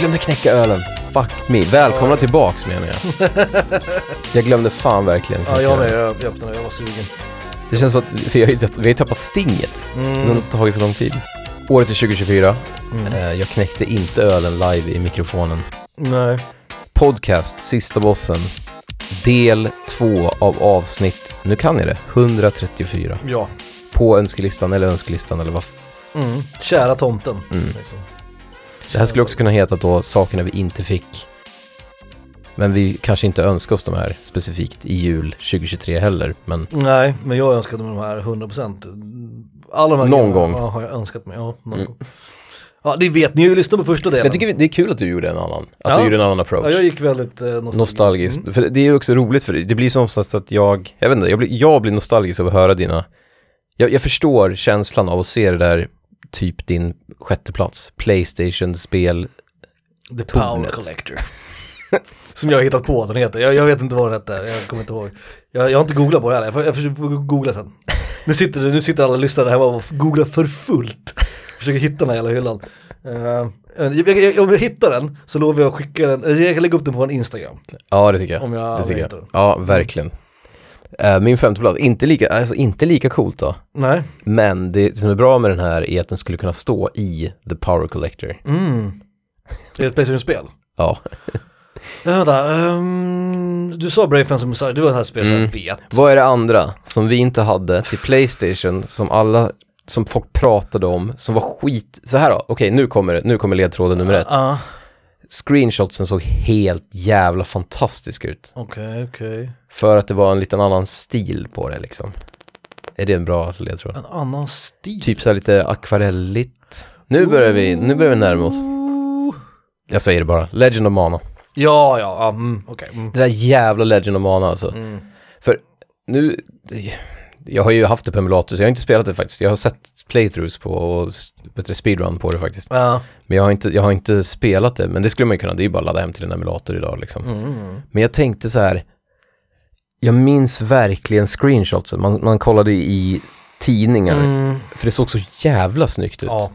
glömde knäcka ölen. Fuck me. Välkomna tillbaks menar jag. Jag glömde fan verkligen. Ja, jag med. Jag, jag öppnade, jag var sugen. Det känns som att vi har ju tapp- vi har ju tappat stinget. Mm. Det har tagit så lång tid. Året är 2024. Mm. Eh, Jag knäckte inte ölen live i mikrofonen. Nej. Podcast, Sista Bossen. Del två av avsnitt, nu kan jag det, 134. Ja. På önskelistan eller önskelistan eller vad Mm. Kära tomten. Mm. Liksom. Det här skulle också kunna heta då sakerna vi inte fick. Men vi kanske inte önskar oss de här specifikt i jul 2023 heller. Men Nej, men jag önskade mig de här 100%. Alla de här Någon gång. Ja, har jag önskat mig. Ja, någon Mm. gång. Ja, det vet ni ju. Lyssna på första delen. jag tycker det är kul att du gjorde en annan. Att Ja. du gjorde en annan approach. Ja, jag gick väldigt eh, nostalgiskt. Nostalgiskt. Mm. För det är ju också roligt för det, det blir som oftast att jag, jag vet inte, jag blir, jag blir nostalgisk av att höra dina, jag, jag förstår känslan av att se det där, typ din sjätte plats, Playstation-spel, The Power. Collector. Som jag har hittat på att den heter. Jag, jag vet inte vad den hette. Jag kommer inte ihåg. Jag, jag har inte googlat på det heller. Jag får, jag försöker googla sen. Nu sitter, nu sitter alla lyssnare hemma och googlar för fullt. Försöker hitta den här jävla hyllan. Uh, jag, jag, om jag hittar den så lovar jag att skicka den, jag kan lägga upp den på en Instagram. ja det tycker jag. Om jag, det jag tycker jag. den. Ja, verkligen. Eh, min femte plats, inte lika, alltså inte lika coolt då. Nej. Men det som är bra med den här är att den skulle kunna stå i The Power Collector. Mm. Det är ett Playstation-spel. Ja, Ja, vänta, ehm, du sa Brave of Messiah, det var ett här spel som Mm. jag vet. vad är det andra som vi inte hade till Playstation som alla, som folk pratade om, som var skit, så här då, okej nu kommer nu kommer ledtråden nummer ett. Ja, Screenshotsen såg helt jävla fantastiska ut. okej, okej. För att det var en liten annan stil på det liksom. Är det en bra ledtråd? En annan stil. Typ så här lite akvarelligt. Nu börjar vi, nu börjar vi närma oss. Ooh. Jag säger det bara, Legend of Mana. Ja, ja, mm, okej. Mm. Det där jävla Legend of Mana alltså. Mm. Nu, jag har ju haft det på emulator så jag har inte spelat det faktiskt. Jag har sett playthroughs på och bättre speedrun på det faktiskt. Ja. Men jag har, inte, jag har inte spelat det, men det skulle man ju kunna, det är ju bara att ladda hem till en emulator idag liksom. Mm. Men jag tänkte så här, jag minns verkligen screenshotsen, man, man kollade i tidningar, Mm. för det såg så jävla snyggt ut. Ja,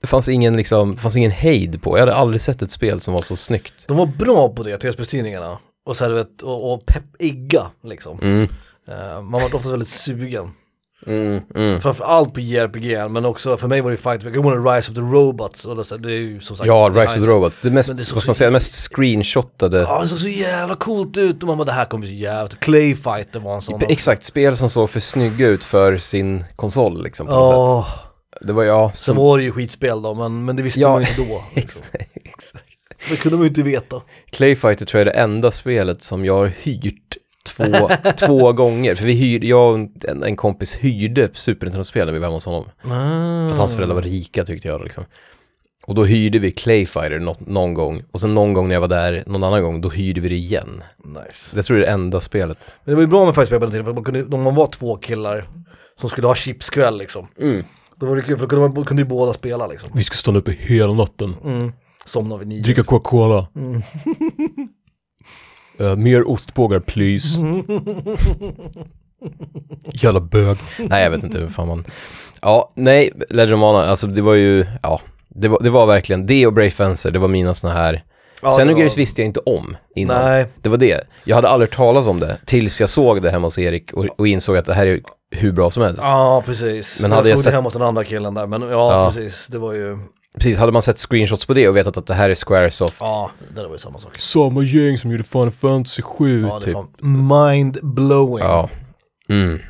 Det fanns ingen liksom, fanns ingen hejd på, jag hade aldrig sett ett spel som var så snyggt. de var bra på det, TSB-tidningarna. Och så här, vet, och, och peppigga liksom. Mm, Eh, man var ofta väldigt sugen. mm, mm. Framförallt på JRPG, men också för mig var det fight, jag kommer ihåg Rise of the Robots, och det, så det är ju som sagt Ja, Rise of the Robots, det mest, det såg vad man så- säga, mest screenshotade Ja, det såg så jävla coolt ut och man bara det här kommer bli så jävligt, Clay Fighter var en sån. Exakt, spel som såg för snygga ut för sin konsol liksom på något sätt. Det var ja, sen som... var det ju skitspel då, men, men det visste Ja, man ju inte då. Liksom. Exakt, exakt. Det kunde man ju inte veta. Clayfighter tror jag är det enda spelet som jag har hyrt två, två gånger. För vi hyrde, jag och en, en kompis hyrde Super Nintendo-spel när vi var hemma hos honom. För att hans föräldrar var rika tyckte jag liksom. Och då hyrde vi Clayfighter nå- någon gång. Och sen någon gång när jag var där, någon annan gång, då hyrde vi det igen. Nice. Jag tror det är det enda spelet. Men det var ju bra med fightspel på den tiden, för man kunde, om man var två killar som skulle ha chipskväll liksom. Då var det kul, för då kunde, man, kunde ju båda spela liksom. Vi ska stanna uppe hela natten. Mm. Somna vid nio. Coca-Cola. Mm. Uh, mer ostbågar please. Jävla bög. Nej jag vet inte hur fan man... Ja, nej, Legend of Mana, alltså det var ju, ja. Det var, det var verkligen, det och Brave Fencer, det var mina såna här... Ja, Sen det Xenogears var- visste jag inte om innan. Nej, Det var det. Jag hade aldrig talas om det tills jag såg det hemma hos Erik och, och insåg att det här är hur bra som helst. ja precis. Men jag hade jag såg sett- det hemma hos den andra killen där, men ja, Ja. precis, det var ju, Precis, hade man sett screenshots på det och vetat att det här är Squaresoft. ja, det där var ju samma sak. Samma gäng som gjorde Final Fantasy 7 Ja, typ. mind-blowing. Ja. Mm.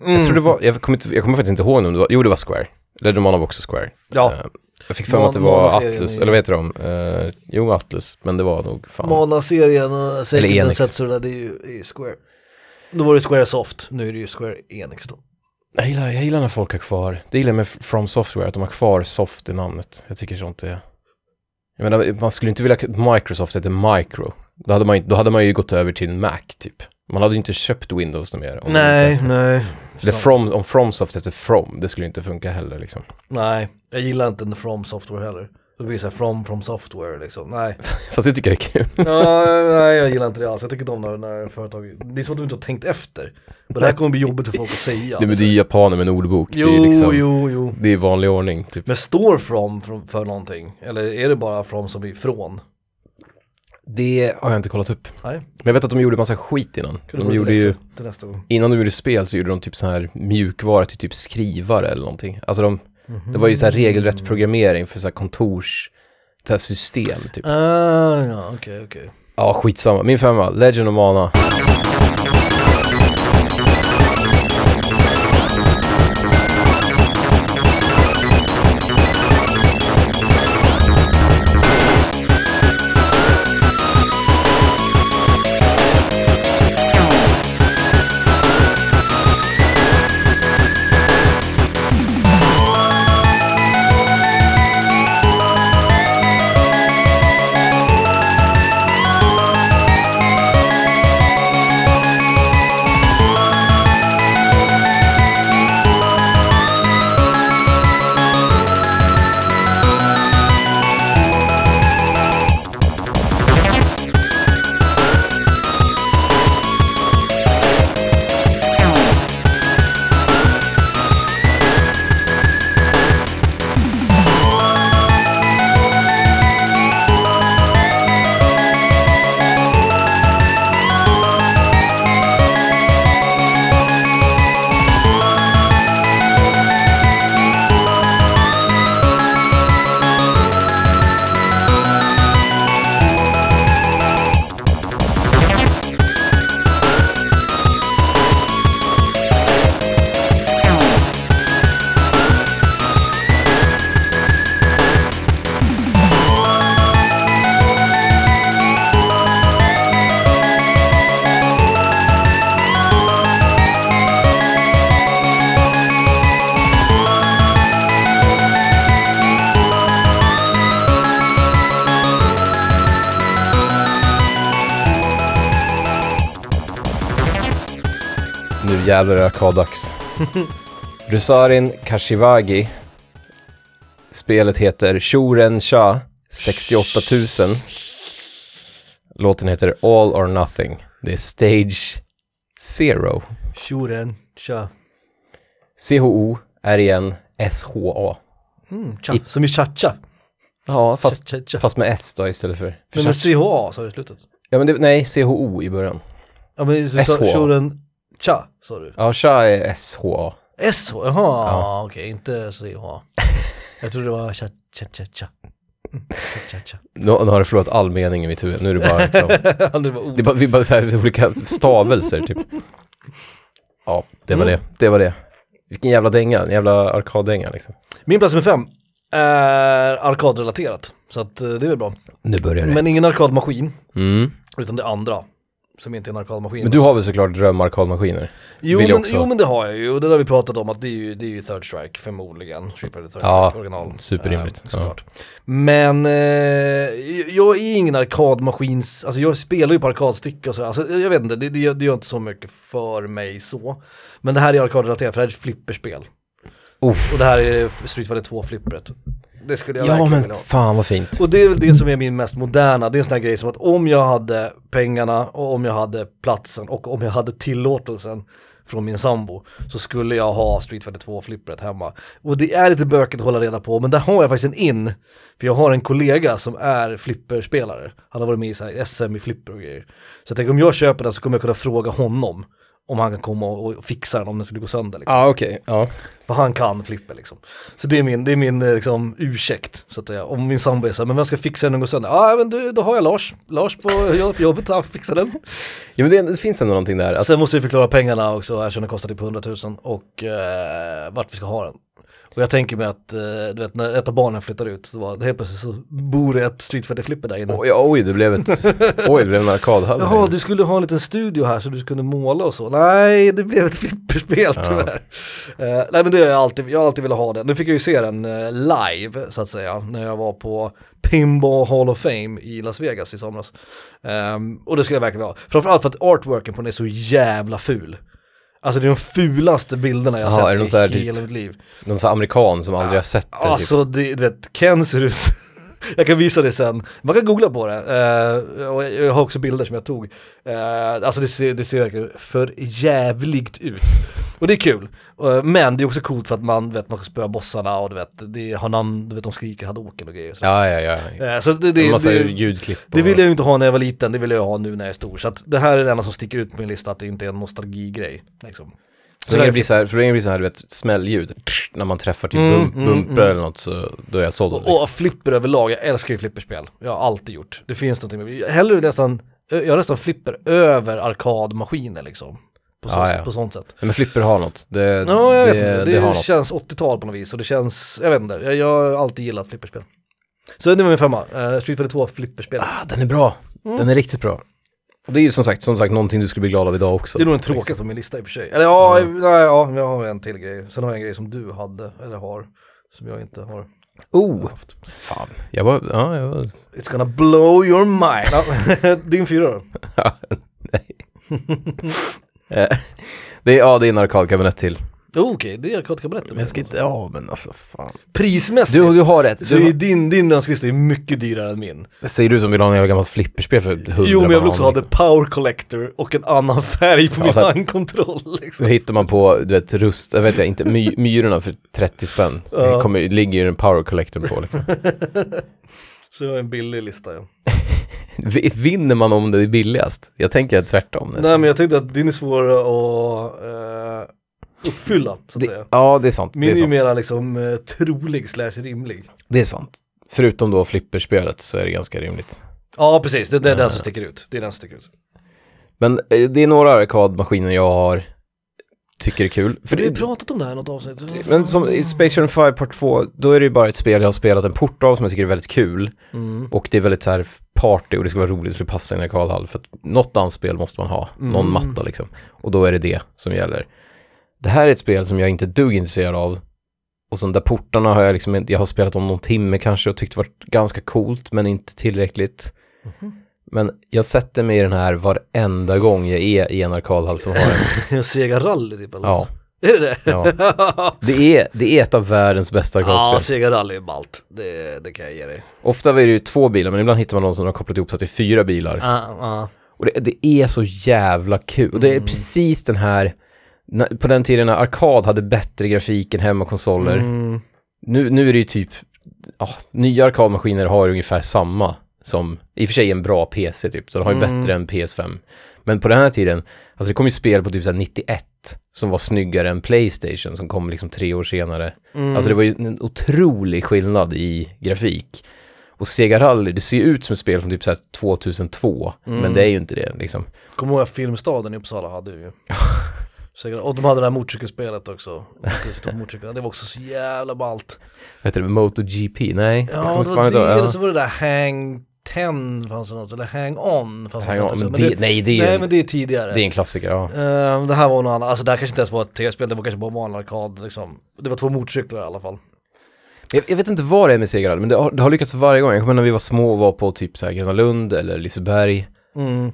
Mm. Jag tror det var, jag kommer, inte, jag kommer faktiskt inte ihåg om det var, jo det var Square. Of Mana var också Square. Ja, Eh, jag fick för mig att det var Atlus, eller vad heter de? Uh, jo, Atlus, men det var nog fan. Mana-serien och säkert den Enix. sätts så där, det är ju, det är ju Square. Då var det Square Soft, nu är det ju Square Enix då. Jag, gillar, jag gillar när folk har kvar, det gillar jag med From Software, att de har kvar soft i namnet. Jag tycker sånt är... Jag menar, man skulle inte vilja att Microsoft heter Micro. Då hade, man, då hade man ju gått över till en Mac typ. Man hade ju inte köpt Windows något mer. Nej, nej. Eller. From, om FromSoft heter From, det skulle inte funka heller liksom. Nej, jag gillar inte From Software heller. Då blir det så här from, from software liksom, nej. Fast det tycker jag är kul. ja, nej jag gillar inte det alls, jag tycker inte om när, när företag, det är så att du inte har tänkt efter. Men det här kommer bli jobbigt för folk att säga. Det, men det är japaner med en ordbok. jo, det är liksom, jo, jo. Det är vanlig ordning typ. Men står from, from för någonting? Eller är det bara from som är från? Det har jag inte kollat upp. Nej, Men jag vet att de gjorde massa skit innan. kunde De gjorde ju, innan de gjorde spel så gjorde de typ så här mjukvara till typ skrivare eller någonting. Alltså de, det var ju så här regelrätt programmering för så här kontors, så här system typ. Ah, ja, okej, okej. Ja, skitsamma. Min femma, Legend of Mana. Nu jävlar är det. Rusarin Kashiwagi. Spelet heter Shuren Sha 68 000. Låten heter All or Nothing. Det är Stage Zero. Shuren, tja. C-H-O, R-I-N, S-H-A. Mm, tja. Som i cha-cha. Ja, fast, Cha, cha, cha. fast med S då istället för... för men cha- CHA sa du i slutet. ja men det, nej, C-H-O i början. Ja men SH. Shuren, cha sa du. Ja, Sha är S-H-A. SH, jaha, Ja. okej, inte CH. Jag trodde det var cha, cha, cha, cha. Mm, cha, cha, cha. Nu, nu har det förlorat all mening i mitt huvud. Nu är det bara liksom... det var. Det är bara, vi bara så här, olika stavelser typ. Ja, det var Mm. det. Det var det. Vilken jävla dänga, en jävla arkaddänga liksom. Min plats nummer fem är arkadrelaterat. Så att eh, det är väl bra. Nu börjar det. Men ingen arkadmaskin, Mm. utan det andra. Som inte är en arkadmaskin. Men du har väl såklart drömarkadmaskiner? jo, men, också- jo men det har jag ju, och det har vi pratat om att det är ju, det är ju Third Strike förmodligen. Third Ja, original. superrimligt. Eh, såklart. Men eh, jag är ingen arkadmaskins, alltså jag spelar ju på arkadsticka och så, alltså, jag vet inte, det, det, det gör inte så mycket för mig så. Men det här är arkadrelaterat för det här är ett flipperspel. Uff. Och det här är Street Fighter 2 flippret. Det skulle jag Ja verkligen men vilja ha. fan vad fint. Och det är väl det som är min mest moderna, det är en sån här grej som att om jag hade pengarna och om jag hade platsen och om jag hade tillåtelsen från min sambo så skulle jag ha Street Fighter 2 flippret hemma. Och det är lite bökigt att hålla reda på men där har jag faktiskt en in. För jag har en kollega som är flipperspelare. Han har varit med i så SM i flipper och grejer. Så jag tänker om jag köper den så kommer jag kunna fråga honom om han kan komma och fixa den om den skulle gå sönder. Liksom. Ja okej, ja. För han kan flipper liksom. Så det är min, det är min eh, liksom, ursäkt så att säga. Om min sambo är så här, men vem ska fixa den och gå sönder? Ja ah, men du, då har jag Lars. Lars på jobb- jobbet, han fixar den. Ja men det, det finns ändå någonting där. Att, Sen måste vi förklara pengarna också, den kostar typ 100 000 och eh, vart vi ska ha den. Och jag tänker mig att, eh, du vet när ett av barnen flyttar ut så var, helt plötsligt så bor det ett Street Fighter flipper där inne. oj, oj det blev ett, oj det blev en arkadhall. Jaha, du skulle ha en liten studio här så du kunde måla och så. Nej, det blev ett flipperspel Ja. tyvärr. Eh, nej men det har jag alltid, jag har alltid velat ha den. Nu fick jag ju se den eh, live så att säga, när jag var på Pinball Hall of Fame i Las Vegas i somras. Ehm, och det skulle jag verkligen ha. Framförallt för att artworken på den är så jävla ful. Alltså det är de fulaste bilderna jag har sett i typ- hela mitt liv. Någon sån här amerikan som aldrig har sett det typ. Alltså det, du vet, Ken ser ut Jag kan visa det sen. Man kan googla på det. Eh, och jag har också bilder som jag tog. Eh, alltså det ser, det ser verkligen för jävligt ut. Och det är kul. Eh, men det är också coolt för att man vet man ska spöa bossarna och du vet, det har namn, du vet de skriker hadouken och grejer. Så, Ja, ja, ja. Så det, det, En massa det, ljudklipp. det och- ville jag inte ha när jag var liten, det vill jag ha nu när jag är stor. Så att det här är det enda som sticker ut på min lista, att det inte är en nostalgigrej. Liksom. Så länge det blir så här, så länge det blir så här, du vet, smällljud, när man träffar typ Mm, bump, mm, bumper mm. eller något så då är jag såld. Liksom. och flipper överlag, jag älskar ju flipperspel. Jag har alltid gjort. Det finns någonting med, hellre nästan, jag har nästan flipper över arkadmaskiner liksom. På, så, Ja, ja. på sånt sätt. Men flipper har något. Det, Ja, det, det, Det, något. känns 80-tal på något vis och det känns, jag vet inte, jag, jag har alltid gillat flipperspel. Så det var min femma, uh, Street Fighter 2 flipperspelet. Ah, den är bra. Mm. Den är riktigt bra. Och det är ju som sagt, som sagt någonting du skulle bli glad av idag också. Det är nog den tråkigaste på min lista i och för sig. Eller ja, nej, ja, jag har en till grej. Sen har jag en grej som du hade, eller har, som jag inte har Oh, haft. fan. Jag var, ja, jag var, It's gonna blow your mind. Ja, Din fyra då? nej. Eh, det är, ja, det är en arkadkabinett till. Oh, Okej, det är arkadkabinetten. Men jag ska inte, ja men alltså fan. Prismässigt Du, du har rätt. så Du, din, din önskelista är mycket dyrare än min. säger du som vill ha en gammalt flipperspel för 100 Jo men jag vill också ha banan, The Power Collector och en annan färg på Ja, min så handkontroll Så liksom. hittar man på, du vet, rust, jag vet jag inte, my, myrorna för 30 spänn. Ja. Det kommer, ligger ju en power collector på liksom. Så jag har en billig lista ja. Vinner man om det är billigast? Jag tänker tvärtom nästan. Nej men jag tänkte att din är svårare att eh, uppfylla så att det, säga. ja, det är sant. Min det, är sant. mera liksom eh, trolig slash rimlig. det är sant. Förutom då flipperspelet så är det ganska rimligt. Ja precis, det, det är den som sticker ut. Det är den som sticker ut. Men eh, det är några arkadmaskiner jag har, tycker är kul. För För vi har det, pratat om det här i något avsnitt. men som i Space Journey 5 Part 2, då är det ju bara ett spel jag har spelat en port av som jag tycker är väldigt kul. Mm. Och det är väldigt så här party och det ska vara roligt det passar i en arkadhall. För att något dansspel måste man ha, någon Mm. matta liksom. Och då är det det som gäller. Det här är ett spel som jag inte är dugg intresserad av. Och så de där portarna har jag liksom, jag har spelat om någon timme kanske och tyckt det varit ganska coolt men inte tillräckligt. Mhm. Men jag sätter mig i den här varenda gång jag är i en arkadhall som har en. En Sega Rally typ eller? Ja, Är det det? Ja. det är, det är ett av världens bästa Ja, arkadspel. Sega Rally är ballt. Det, det kan jag ge dig. Ofta är det ju två bilar men ibland hittar man någon som har kopplat ihop sig till fyra bilar. Ja, ja. Och det, det är så jävla kul. Och det är Mm. precis den här, på den tiden när arkad hade bättre grafik än hemmakonsoler. Mm. Nu, nu är det ju typ, ja, nya arkadmaskiner har ungefär samma som, i och för sig en bra PC typ, så de har ju Mm. bättre än PS5. Men på den här tiden, alltså det kom ju spel på typ så här 91 som var snyggare än Playstation som kom liksom tre år senare. Mm. Alltså det var ju en otrolig skillnad i grafik. Och Sega Rally, det ser ju ut som ett spel från typ så här 2002, Mm. men det är ju inte det liksom. Kommer ihåg att Filmstaden i Uppsala hade ju. Och de hade det här motorcykelspelet också. Motorcyklarna. Det var också så jävla ballt. Vad heter det? MotoGP? Nej? Ja, det var det, eller så var det där Hang 10 fanns det något, eller Hang On fanns det Hang något on, men också. det, nej, det är nej en, men det är tidigare. det är en klassiker, ja. Eh, det här var något annat, alltså det här kanske inte ens var ett tv-spel, det var kanske bara en vanlig arkad liksom. Det var två motorcyklar i alla fall. Jag, jag vet inte vad det är med Sega Rally, men det har, det har lyckats varje gång. Jag kommer när vi var små och var på typ så här Gröna Lund eller Liseberg. Mm.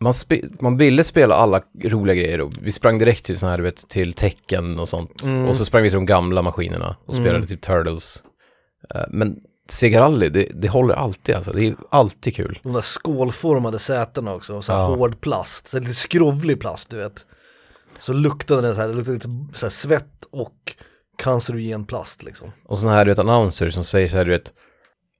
Man, spe, man ville spela alla roliga grejer och vi sprang direkt till sån här, du vet, till tecken och sånt. Mm. Och så sprang vi till de gamla maskinerna och spelade Mm. typ Turtles. Eh, men Sega Rally, det, det håller alltid alltså. Det är alltid kul. De där skålformade sätena också, och så här Ja. hård plast, så lite skrovlig plast du vet. Så luktade den så här, det luktade lite så här svett och cancerogen plast liksom. Och såna här, du vet, annonser som säger så här, du vet,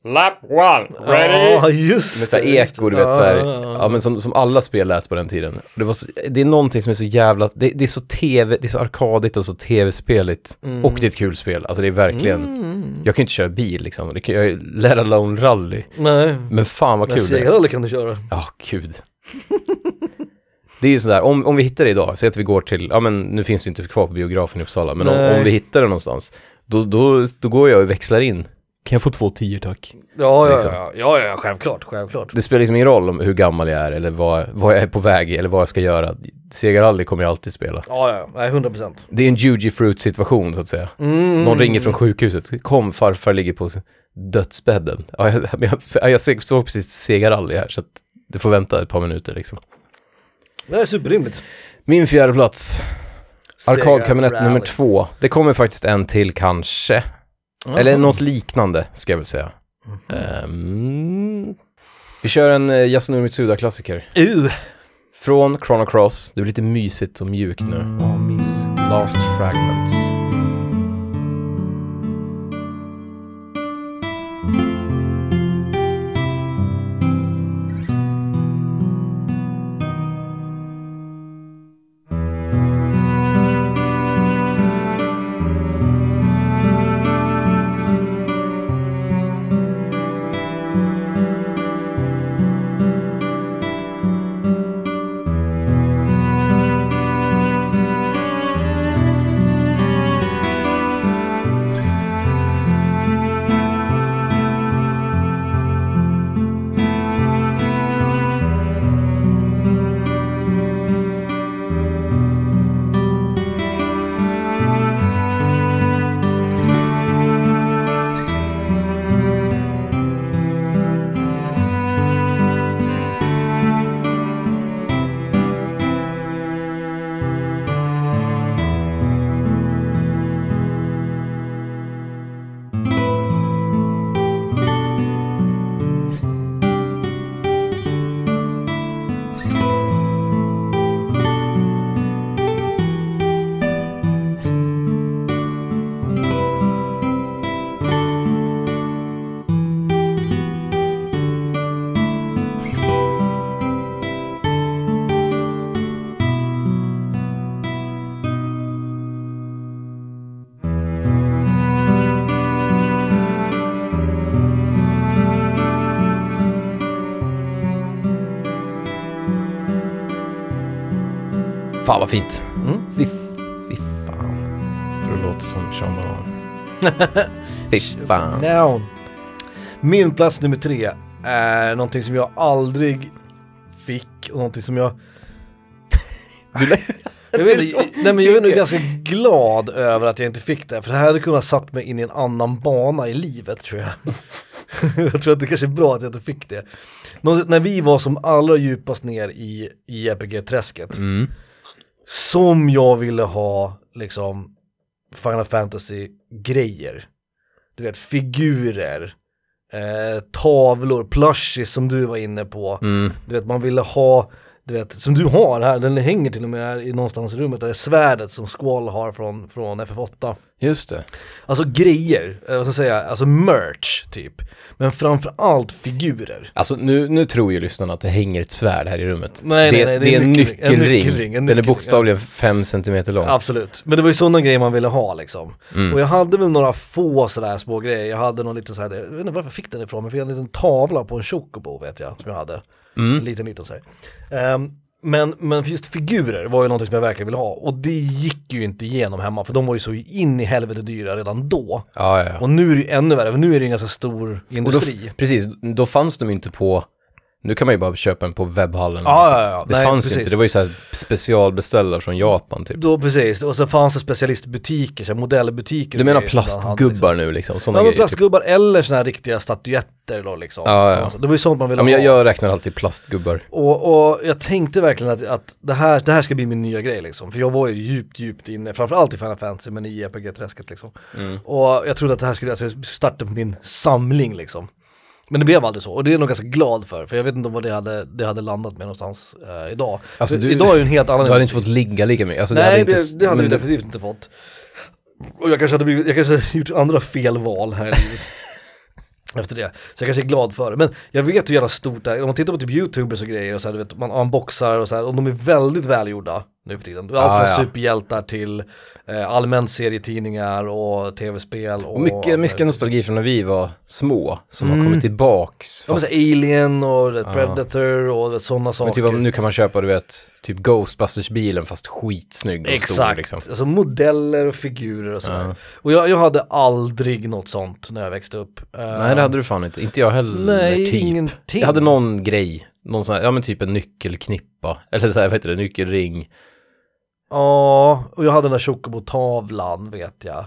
Lap one, Ja, just Med så här det, just eko, du vet så här, Ja, men som, som alla spel lät på den tiden. Det, var så, det är någonting som är så jävla, det, det är så tv, det är så arkadigt och så tv-speligt. Mm. Och det är ett kul spel, alltså det är verkligen, Mm. jag kan inte köra bil liksom, det kan, jag, let alone rally. Nej, Men fan vad men kul det är. segrarally kan du köra. Ja, gud. det är ju sådär, om, om vi hittar det idag, säg att vi går till, ja men nu finns det inte kvar på biografen i Uppsala, men om, om vi hittar det någonstans, då, då, då går jag och växlar in. Kan jag få två tior tack? Ja, ja, Liksom. ja, ja, ja, självklart, självklart. Det spelar liksom ingen roll om hur gammal jag är eller vad, vad jag är på väg eller vad jag ska göra. Sega Rally kommer jag alltid spela. Ja, ja, nej, 100 procent. Det är en Juji Fruit situation så att säga. Mm. Någon ringer från sjukhuset. Kom, farfar ligger på dödsbädden. Ja, jag, jag, jag såg precis Sega Rally här så att det får vänta ett par minuter liksom. Det är superrimligt. Min fjärde plats, arkadkabinett nummer två. Det kommer faktiskt en till kanske. Jaha. Eller något liknande ska jag väl säga. Ehm, vi kör en uh, Yasunori Mitsuda-klassiker. Uh! Från Chrono Cross, det blir lite mysigt och mjukt nu. Mys. Last Fragments. Fan vad fint. Mm. Fy, fy fan. För det låter som Sean Banan. fy fan. Now. Min plats nummer tre är någonting som jag aldrig fick och någonting som jag... Du Jag vet nej men jag är nog ganska glad över att jag inte fick det, för det här hade kunnat satt mig in i en annan bana i livet tror jag. jag tror att det kanske är bra att jag inte fick det. Nå, när vi var som allra djupast ner i, i RPG-träsket, Mm. Som jag ville ha liksom Final Fantasy-grejer. Du vet, figurer, eh, tavlor, plushies som du var inne på. Mm. Du vet, man ville ha, du vet, som du har här, den hänger till och med här i någonstans i rummet, det är svärdet som Squall har från, från FF8. Just det. Alltså grejer, eh, vad ska jag säga, alltså merch typ. Men framförallt figurer. Alltså nu, nu tror ju lyssnarna att det hänger ett svärd här i rummet. Nej, det, nej, nej, det är en nyckelring. En nyckelring, en Den är nyckelring. bokstavligen fem centimeter lång. Absolut, men det var ju sådana grejer man ville ha liksom. Mm. Och jag hade väl några få sådär små grejer, jag hade någon liten såhär, jag vet inte varför jag fick den ifrån, men jag fick en liten tavla på en chocobo vet jag, som jag hade. Mm. liten liten såhär. Ehm, men, men just figurer var ju någonting som jag verkligen ville ha och det gick ju inte igenom hemma för de var ju så in i helvete dyra redan då. Ja, ja, ja. Och nu är det ju ännu värre, för nu är det en ganska stor Och då, industri. precis, då fanns de inte på, nu kan man ju bara köpa en på webbhallen. Ja, ja, ja. Det Nej, fanns ju precis. inte, det var ju så här specialbeställda från Japan typ. Då precis, och så fanns det specialistbutiker, så här modellbutiker. Du menar man hade, plastgubbar nu liksom? Sådana Ja men typ. plastgubbar eller såna här riktiga statyetter då liksom. Ja, ja. Så- Det var ju sånt man ville Ja, men jag, ha. jag räknar alltid plastgubbar. Och, och jag tänkte verkligen att, att det, här, det här ska bli min nya grej liksom. För jag var ju djupt, djupt inne, framförallt i Final Fantasy men i RPG-träsket liksom. Mm. Och jag trodde att det här skulle, alltså starta på min samling liksom. Men det blev aldrig så, och det är jag nog ganska glad för, för jag vet inte vad det hade, det hade landat med någonstans eh, idag. Alltså, du- idag är ju en helt annan Du hade inte fått ligga lika mycket. Alltså, Nej, det, inte, det hade jag definitivt inte fått. Och jag kanske hade blivit, jag kanske hade gjort andra felval här i livet. Efter det. Så jag kanske är glad för det. Men jag vet hur jävla stort det är. Om man tittar på typ youtubers och grejer och så här, du vet, man unboxar och så här, och de är väldigt välgjorda nu för tiden. Allt Ja, från ja. superhjältar till allmänt serietidningar och tv-spel och... Mycket, mycket nostalgi från när vi var små, som har Mm. kommit tillbaks. Ja, men Fast, här Alien och Ja. Predator och sådana men saker. typ, om- nu kan man köpa, du vet, typ Ghostbusters-bilen fast skitsnygg och Exakt, stor liksom. alltså modeller och figurer och sådär. Ja. Och jag, jag hade aldrig något sånt när jag växte upp. Nej, det hade du fan inte. Inte jag heller, Nej, typ. ingenting. Jag hade någon grej, någon sån här, ja men typ en nyckelknippa, eller så här, vad heter det, nyckelring. Ja, och jag hade den där Chocobo-tavlan vet jag.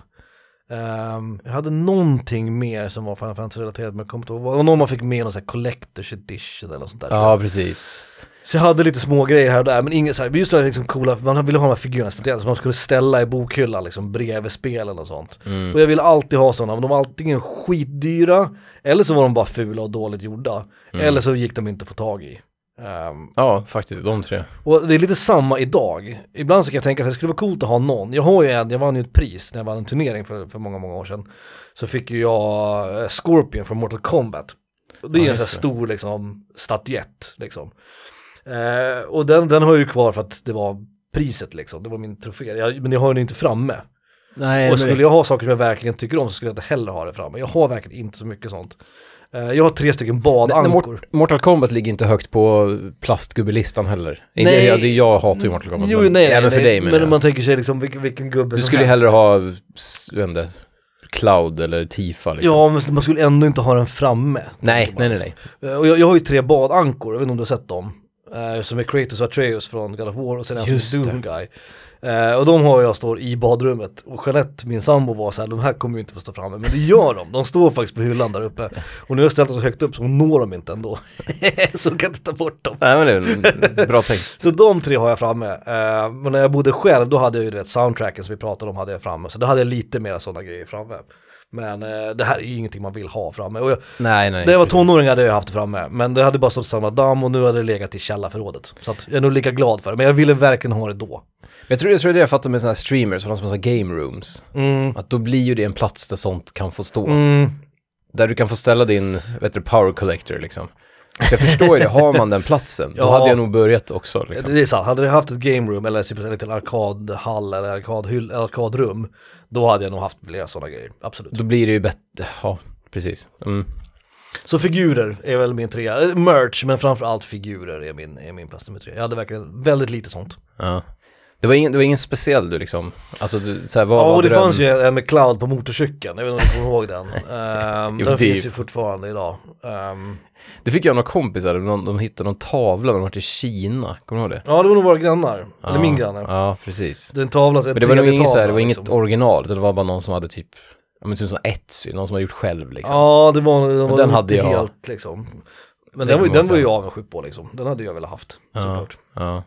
Ehm, jag hade någonting mer som var Final Fantasy-relaterat men jag kommer inte ihåg. vad. Och någon man fick med någon sån här Collector's Edition eller något sånt där. Ja, precis. Så jag hade lite små grejer här och där, men inget så här, just det här liksom coola, man ville ha de här figurerna ställda som man skulle ställa i bokhyllan liksom bredvid spelen och sånt. Mm. Och jag ville alltid ha sådana, men de var antingen skitdyra, eller så var de bara fula och dåligt gjorda. Mm. Eller så gick de inte att få tag i. Ehm, Ja, faktiskt, de tre. och det är lite samma idag. Ibland så kan jag tänka att det skulle vara coolt att ha någon. Jag har ju en, jag vann ju ett pris när jag vann en turnering för, för många, många år sedan. Så fick ju jag eh, Scorpion från Mortal Kombat. Och Det är Ja, en sån här stor liksom statyett liksom. Eh, och den, den har jag ju kvar för att det var priset liksom, det var min trofé. Jag, men jag har den inte framme. Nej, och skulle jag ha saker som jag verkligen tycker om så skulle jag inte heller ha det framme. Jag har verkligen inte så mycket sånt. Eh, jag har tre stycken badankor. Mortal Kombat ligger inte högt på plastgubbelistan heller. Nej. ja, det, jag hatar ju Mortal Kombat. Jo, men nej, även nej, för dig men men om man tänker sig liksom vilken, vilken gubbe Du som skulle ju helst. hellre ha, jag inte, Cloud eller Tifa liksom. Ja, men man skulle ändå inte ha den framme. nej, nej, nej, liksom. nej. Eh, Och jag, jag har ju tre badankor, jag vet inte om du har sett dem. Eh, som är Kratos och Atreus från God of War och sen en Just som är. Doom Guy. Eh, och de har jag står i badrummet. Och Jeanette, min sambo var så här, de här kommer ju inte få stå framme. Men det gör de, de står faktiskt på hyllan där uppe. Och nu har jag ställt dem så högt upp så når de inte ändå. så de kan inte ta bort dem. Nej men det är bra tänkt. Så de tre har jag framme. Eh, men när jag bodde själv då hade jag ju du vet soundtracken som vi pratade om hade jag framme. Så då hade jag lite mer sådana grejer framme. Men eh, det här är ju ingenting man vill ha framme. Och jag, Nej, nej. när jag var tonåring hade jag haft det framme. Men det hade bara stått samma damm och nu hade det legat i källarförrådet. Så att jag är nog lika glad för det. Men jag ville verkligen ha det då. Jag tror, jag tror det jag fattar med sådana här streamers, och de som har så här game rooms. Mm. Att då blir ju det en plats där sånt kan få stå. Mm. Där du kan få ställa din, vet du, power collector liksom. Så jag förstår ju det, har man den platsen, då Ja. hade jag nog börjat också liksom. Det är sant, hade det haft ett game room eller typ en liten arkadhall eller arkadhyll, arkadrum. Då hade jag nog haft flera sådana grejer, absolut. Då blir det ju bättre, ja precis. Mm. Så figurer är väl min trea, Eh, merch men framförallt figurer är min, är min plats nummer tre. Jag hade verkligen väldigt lite sånt. Ja. Det var ingen, det var ingen speciell du liksom, alltså du, så här, vad Ja och det dröm? fanns ju en med cloud på motorcykeln, jag vet inte om du kommer ihåg den. Um, Jo, den det finns ju- fortfarande idag. Ehm, Det fick jag av några kompisar, någon, de hittade någon tavla när de var i Kina, kommer du ihåg det? ja det var nog våra grannar, eller Ja, min granne. Ja, precis. Det är en tavla, en Men det var nog inget, så här, det var 3D-tavla, inget liksom. original, det var bara någon som hade typ, ja men typ som Etsy, någon som hade gjort själv liksom. Ja det var, det var den nog hade jag. helt liksom. Men Det den var, jag den var ju ihåg. avundsjuk på liksom, den hade jag velat haft. Ja. Såklart. Ja.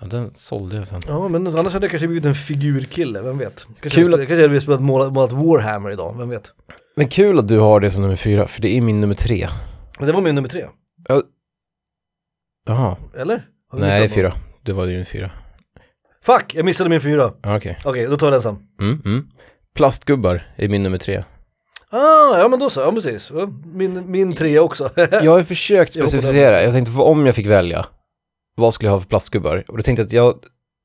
Ja, den sålde jag sen. Ja men annars hade jag kanske blivit en figurkille, vem vet? Kanske Kul jag, att- kanske jag hade spelat målat, målat Warhammer idag, vem vet? Men kul att du har det som nummer fyra, för det är min nummer tre. Men det var min nummer tre, Jaha, eller? Nej fyra. Det var din fyra. Fuck, jag missade min fyra. Ja, Okej. Okej, då tar jag den sen. Mm, mm. Plastgubbar är min nummer tre. Ah, ja men då så, ja precis. Ja, Min, min trea också. Jag har försökt Jag specificera, jag tänkte om jag fick välja, vad skulle jag ha för plastgubbar? Och då tänkte jag att jag,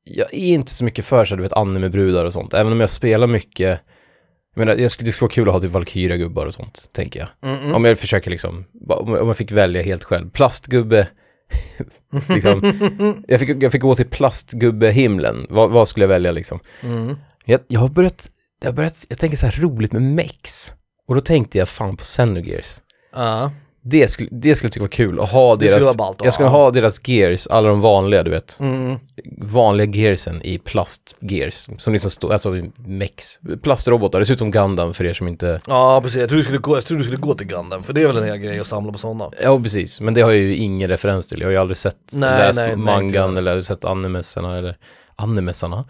jag är inte så mycket för så du vet anime-brudar och sånt, även om jag spelar mycket, jag menar, det skulle vara kul att ha typ Valkyria-gubbar och sånt, tänker jag. Mm, mm. Om jag försöker liksom, om jag- fick välja helt själv. Plastgubbe, liksom, jag fick, jag fick gå till plastgubbe-himlen, vad, vad skulle jag välja liksom? Mm. Jag, jag har börjat, jag har börjat, jag tänker så här roligt med mex. Och då tänkte jag fan på Xenogears. Ja. Det skulle, det skulle jag tycka var kul att ha Det skulle deras, vara ballt att jag skulle ha. ha deras gears, alla de vanliga du vet, Mm. vanliga gearsen i plastgears, som liksom står, alltså mex, plastrobotar, det ser ut som Gundam för er som inte, Ja precis, jag trodde du skulle gå, jag trodde du skulle gå till Gundam, för det är väl en hel grej att samla på sådana. ja precis, men det har jag ju ingen referens till, jag har ju aldrig sett, Nej, läst nej, nej, mangan jag. eller sett animesarna eller animesarna.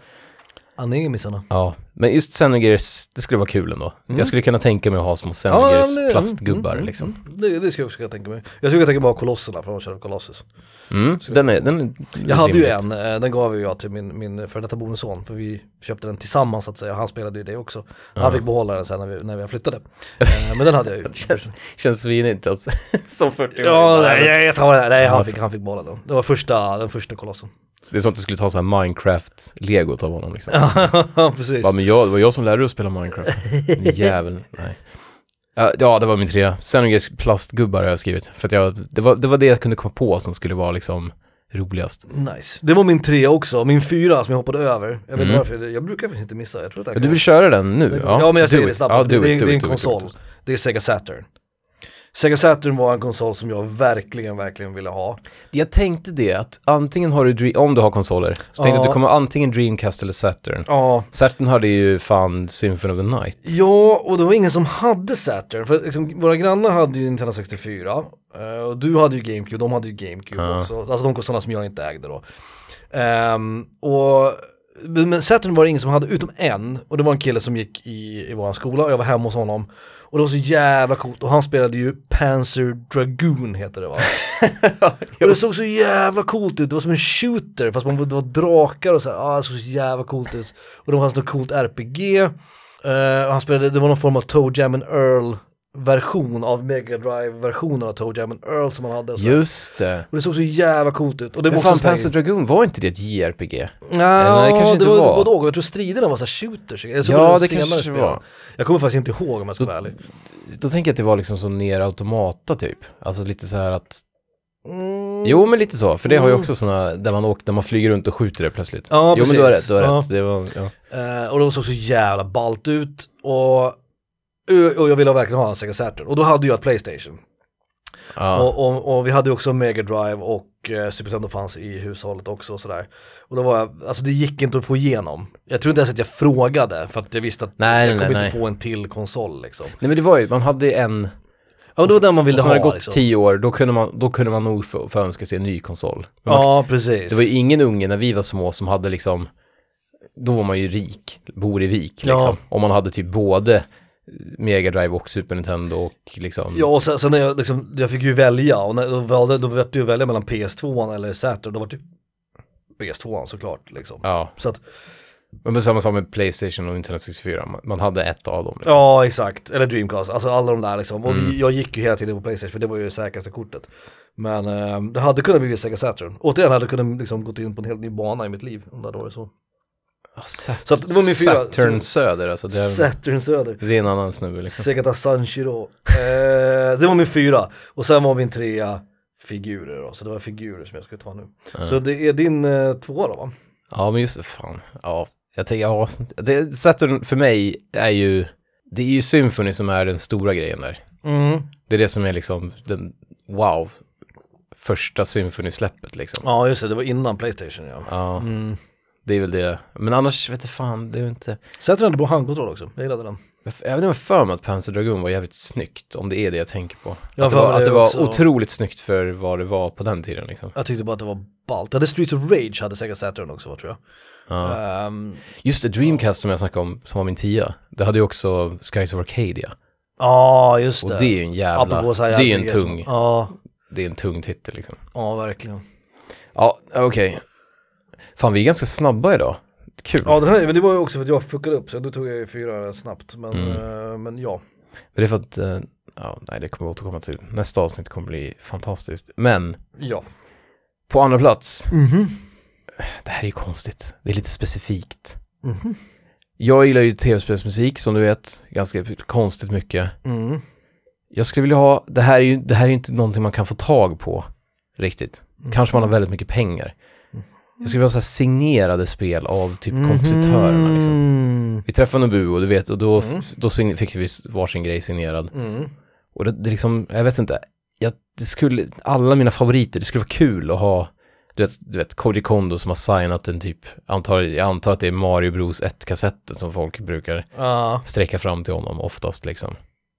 Animisarna. Ja, men just Xenogears, det skulle vara kul ändå. Mm. Jag skulle kunna tänka mig att ha små Ja, Xenogears men det- plastgubbar mm, mm, liksom. mm. Det, det skulle jag också kunna tänka mig. Jag skulle kunna tänka mig att ha kolosserna från Shadow Colossus. Mm, den är, den är Jag hade ju rimligt. en, eh, den gav ju jag till min, min före detta bonusson, för vi köpte den tillsammans så att säga, han spelade ju det också. Han Ja. fick behålla den sen när vi, när vi flyttade. Eh, Men den hade jag ju. Det känns, känns svinigt alltså. Som 40 Ja, nej, jag tar det. Nej, Ja, han jag fick, han fick behålla den. Det var första, den första kolossen. Det är som att du skulle ta så här Minecraft-legot av honom liksom. Ja, precis. Bara, men jag, det var jag som lärde dig att spela Minecraft. Jävel, nej. Ja, ja, det var min trea. Xenogears plastgubbar har jag skrivit. För att jag, det var, det var det jag kunde komma på som skulle vara liksom roligast. Nice. Det var min tre också, min fyra som jag hoppade över. Jag vet inte Mm. varför, jag brukar faktiskt inte missa. Jag tror att jag Ja, kan- du vill köra den nu? Den- ja, men jag säger it. det snabbt. Ja, det, do det, it, do det är en it, it, konsol. it. Det är Sega Saturn. Sega Saturn var en konsol som jag verkligen, verkligen ville ha. Jag tänkte det, att antingen har du, om du har konsoler, så tänkte jag att du kommer antingen Dreamcast eller Saturn. Ja, Saturn hade ju fan Symphony of the Night. Ja, och det var ingen som hade Saturn, för liksom, våra grannar hade ju Nintendo 64 eh, och du hade ju GameCube, de hade ju GameCube Ja. också, alltså de konsolerna som jag inte ägde då. Ehm, och, men Saturn var det ingen som hade, utom en, och det var en kille som gick i, i våran skola och jag var hemma hos honom. Och det var så jävla coolt, och han spelade ju Panzer Dragoon heter det va? och det såg så jävla coolt ut, det var som en shooter fast man, det var drakar och så här, ah, det såg så jävla coolt ut. Och det var något coolt RPG, eh, och han spelade, det var någon form av Toe Jam and Earl version av Mega Drive versionen av Toe Jam and Earl som han hade. Och, så. Just det. och det såg så jävla coolt ut. Och det Men fan, så Panzer Dragoon, var inte det ett JRPG? Ja, det kanske inte det var, var. både och. Jag tror striderna var så shooters. Såg Ja, det kanske spel. var. Jag kommer faktiskt inte ihåg om jag ska Då- vara ärlig. Då tänker jag att det var liksom som ner automata typ. Alltså lite så här att, Mm. jo men lite så, för det har ju Mm. också sådana, där man åker, där man flyger runt och skjuter det plötsligt. Ja, jo men du har precis. rätt, du har Ja. rätt. Det var, ja. Eh, och de såg så jävla ballt ut. Och, och jag ville verkligen ha en Sega Saturn. Och då hade jag ett Playstation. Ja. Och, och, och vi hade ju också Mega Drive och eh, Super Nintendo fanns i hushållet också och sådär. Och då var jag, alltså det gick inte att få igenom. Jag tror inte ens att jag frågade för att jag visste att Nej, jag nej, kommer nej, inte få en till konsol liksom. Nej men det var ju, man hade en, Ja, det var den man ville ha har det gått liksom. tio år, då kunde man, då kunde man nog få, få önska sig en ny konsol. Men man, Ja, precis. Det var ju ingen unge när vi var små som hade liksom, då var man ju rik, bor i vik liksom. Ja. Om man hade typ både Mega Drive och Super Nintendo och liksom, Ja och sen, sen när jag, liksom, jag fick ju välja och när, då valde då var det ju välja mellan PS2 eller Saturn, då var det PS2 såklart liksom. ja. Så att, Men samma som med Playstation och Nintendo 64, man, man hade ett av dem. Liksom. ja exakt, eller Dreamcast, alltså alla de där liksom. Och Mm. jag gick ju hela tiden på Playstation för det var ju det säkraste kortet. Men eh, det hade kunnat bli Sega Saturn. Återigen hade kunnat liksom gått in på en helt ny bana i mitt liv om det hade varit så. Sat- Så det var min fyra- Saturn så- Söder alltså, det är, Saturn Söder. det är en annan snubbe liksom. Segata Sanshiro. Eh, det var min fyra. Och sen var min trea figurer då, så det var figurer som jag skulle ta nu. Ja. Så det är din eh, tvåa då va? Ja men just det, fan. Ja, jag tänker, ja, det, Saturn för mig är ju, det är ju Symphony som är den stora grejen där. Mm. Det är det som är liksom den, wow, första Symphony-släppet liksom. Ja just det, det var innan Playstation ja. Ja, Mm. Det är väl det. Men annars vet jag fan, det är ju inte, Saturn hade bra handkontroll också, jag gillade den. jag vet inte för mig att Panzer Dragoon var jävligt snyggt, om det är det jag tänker på. Jag att det var, att det det var också. otroligt snyggt för vad det var på den tiden liksom. Jag tyckte bara att det var ballt. Jag hade Streets of Rage hade Sega Saturn också tror jag. Ja. Ehm, Just det, Dreamcast som jag snackade om, som var min tia, det hade ju också Skies of Arcadia. Ja just Och det. det är ju en jävla, det är ju en som- tung, Ja, det är en tung titel liksom. ja verkligen. Ja, okej. Fan, vi är ganska snabba idag. Kul. Ja den här, men det var ju också för att jag fuckade upp så då tog jag ju fyra snabbt. Men, Mm. eh, men ja. Det är för att, eh, ja, nej det kommer vi återkomma till. Nästa avsnitt kommer bli fantastiskt. Men, Ja. på andra plats, Mhm. det här är ju konstigt. Det är lite specifikt. Mhm. Jag gillar ju tv-spelsmusik som du vet, ganska konstigt mycket. Mm. Jag skulle vilja ha, det här är ju, det här är inte någonting man kan få tag på riktigt. Kanske man har väldigt mycket pengar. Jag skulle vilja ha så här signerade spel av typ kompositörerna liksom. Mm. Vi träffade Nobuo, du vet, och då, Mm. då fick vi varsin grej signerad. Mm. Och det, det liksom, jag vet inte, jag, det skulle, alla mina favoriter, det skulle vara kul att ha, du vet, du vet Koji Kondo som har signat en typ, antar, jag antar att det är Mario Bros 1-kassetten som folk brukar Ja. sträcka fram till honom oftast liksom.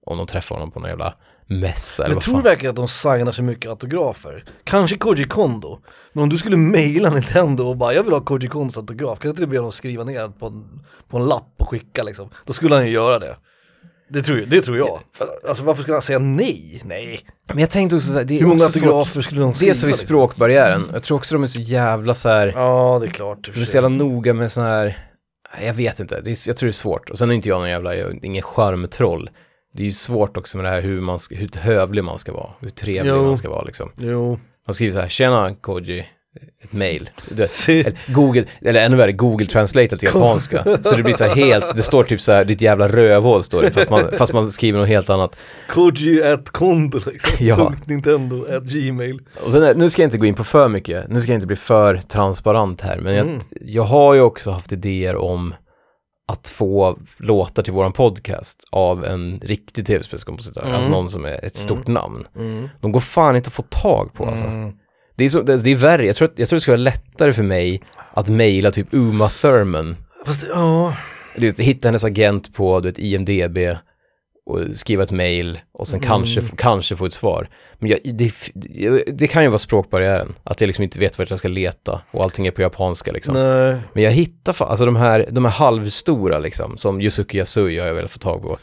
Om de träffar honom på någon jävla mässa eller Jag vad tror fan. verkligen att de signar så mycket autografer. Kanske Koji Kondo. Men om du skulle mejla Nintendo och bara jag vill ha Koji Kondos autograf, kan inte du be honom skriva ner på en, på en lapp och skicka liksom? Då skulle han ju göra det. Det tror, det tror jag. Alltså varför skulle han säga nej? Nej. Men jag tänkte också så här, det är Hur många autografer skulle de skriva? Dels har vi språkbarriären, jag tror också de är så jävla så här, Ja, det är klart. de är så jävla noga med sån här, jag vet inte, det är, jag tror det är svårt. Och sen är inte jag någon jävla, jag är ingen charmtroll. Det är ju svårt också med det här hur man ska, hur hövlig man ska vara, hur trevlig Jo. man ska vara liksom. Jo. Man skriver så här, tjena Koji, ett mail. Eller Google, eller ännu värre, Google Translate till japanska. Så det blir så här helt, det står typ så här, ditt jävla rövhål står det, fast man, fast man skriver något helt annat. Koji at Kondo liksom. Ja. Nintendo at Gmail. Och sen, nu ska jag inte gå in på för mycket, nu ska jag inte bli för transparent här, men jag, Mm. jag har ju också haft idéer om att få låtar till våran podcast av en riktig tv-spelskompositör, Mm. alltså någon som är ett stort namn. Mm. De går fan inte att få tag på alltså. Mm. Det är, så, det, det är värre, jag tror, att, jag tror det skulle vara lättare för mig att mejla typ Uma Thurman, Fast ja, du vet, hitta hennes agent på du vet, IMDB och skriva ett mejl och sen Mm. kanske, kanske få ett svar. Men jag, det, det kan ju vara språkbarriären, att jag liksom inte vet vart jag ska leta och allting är på japanska liksom. nej. Men jag hittar alltså de här, de här halvstora liksom, som Yusuke Yasui har jag velat få tag på.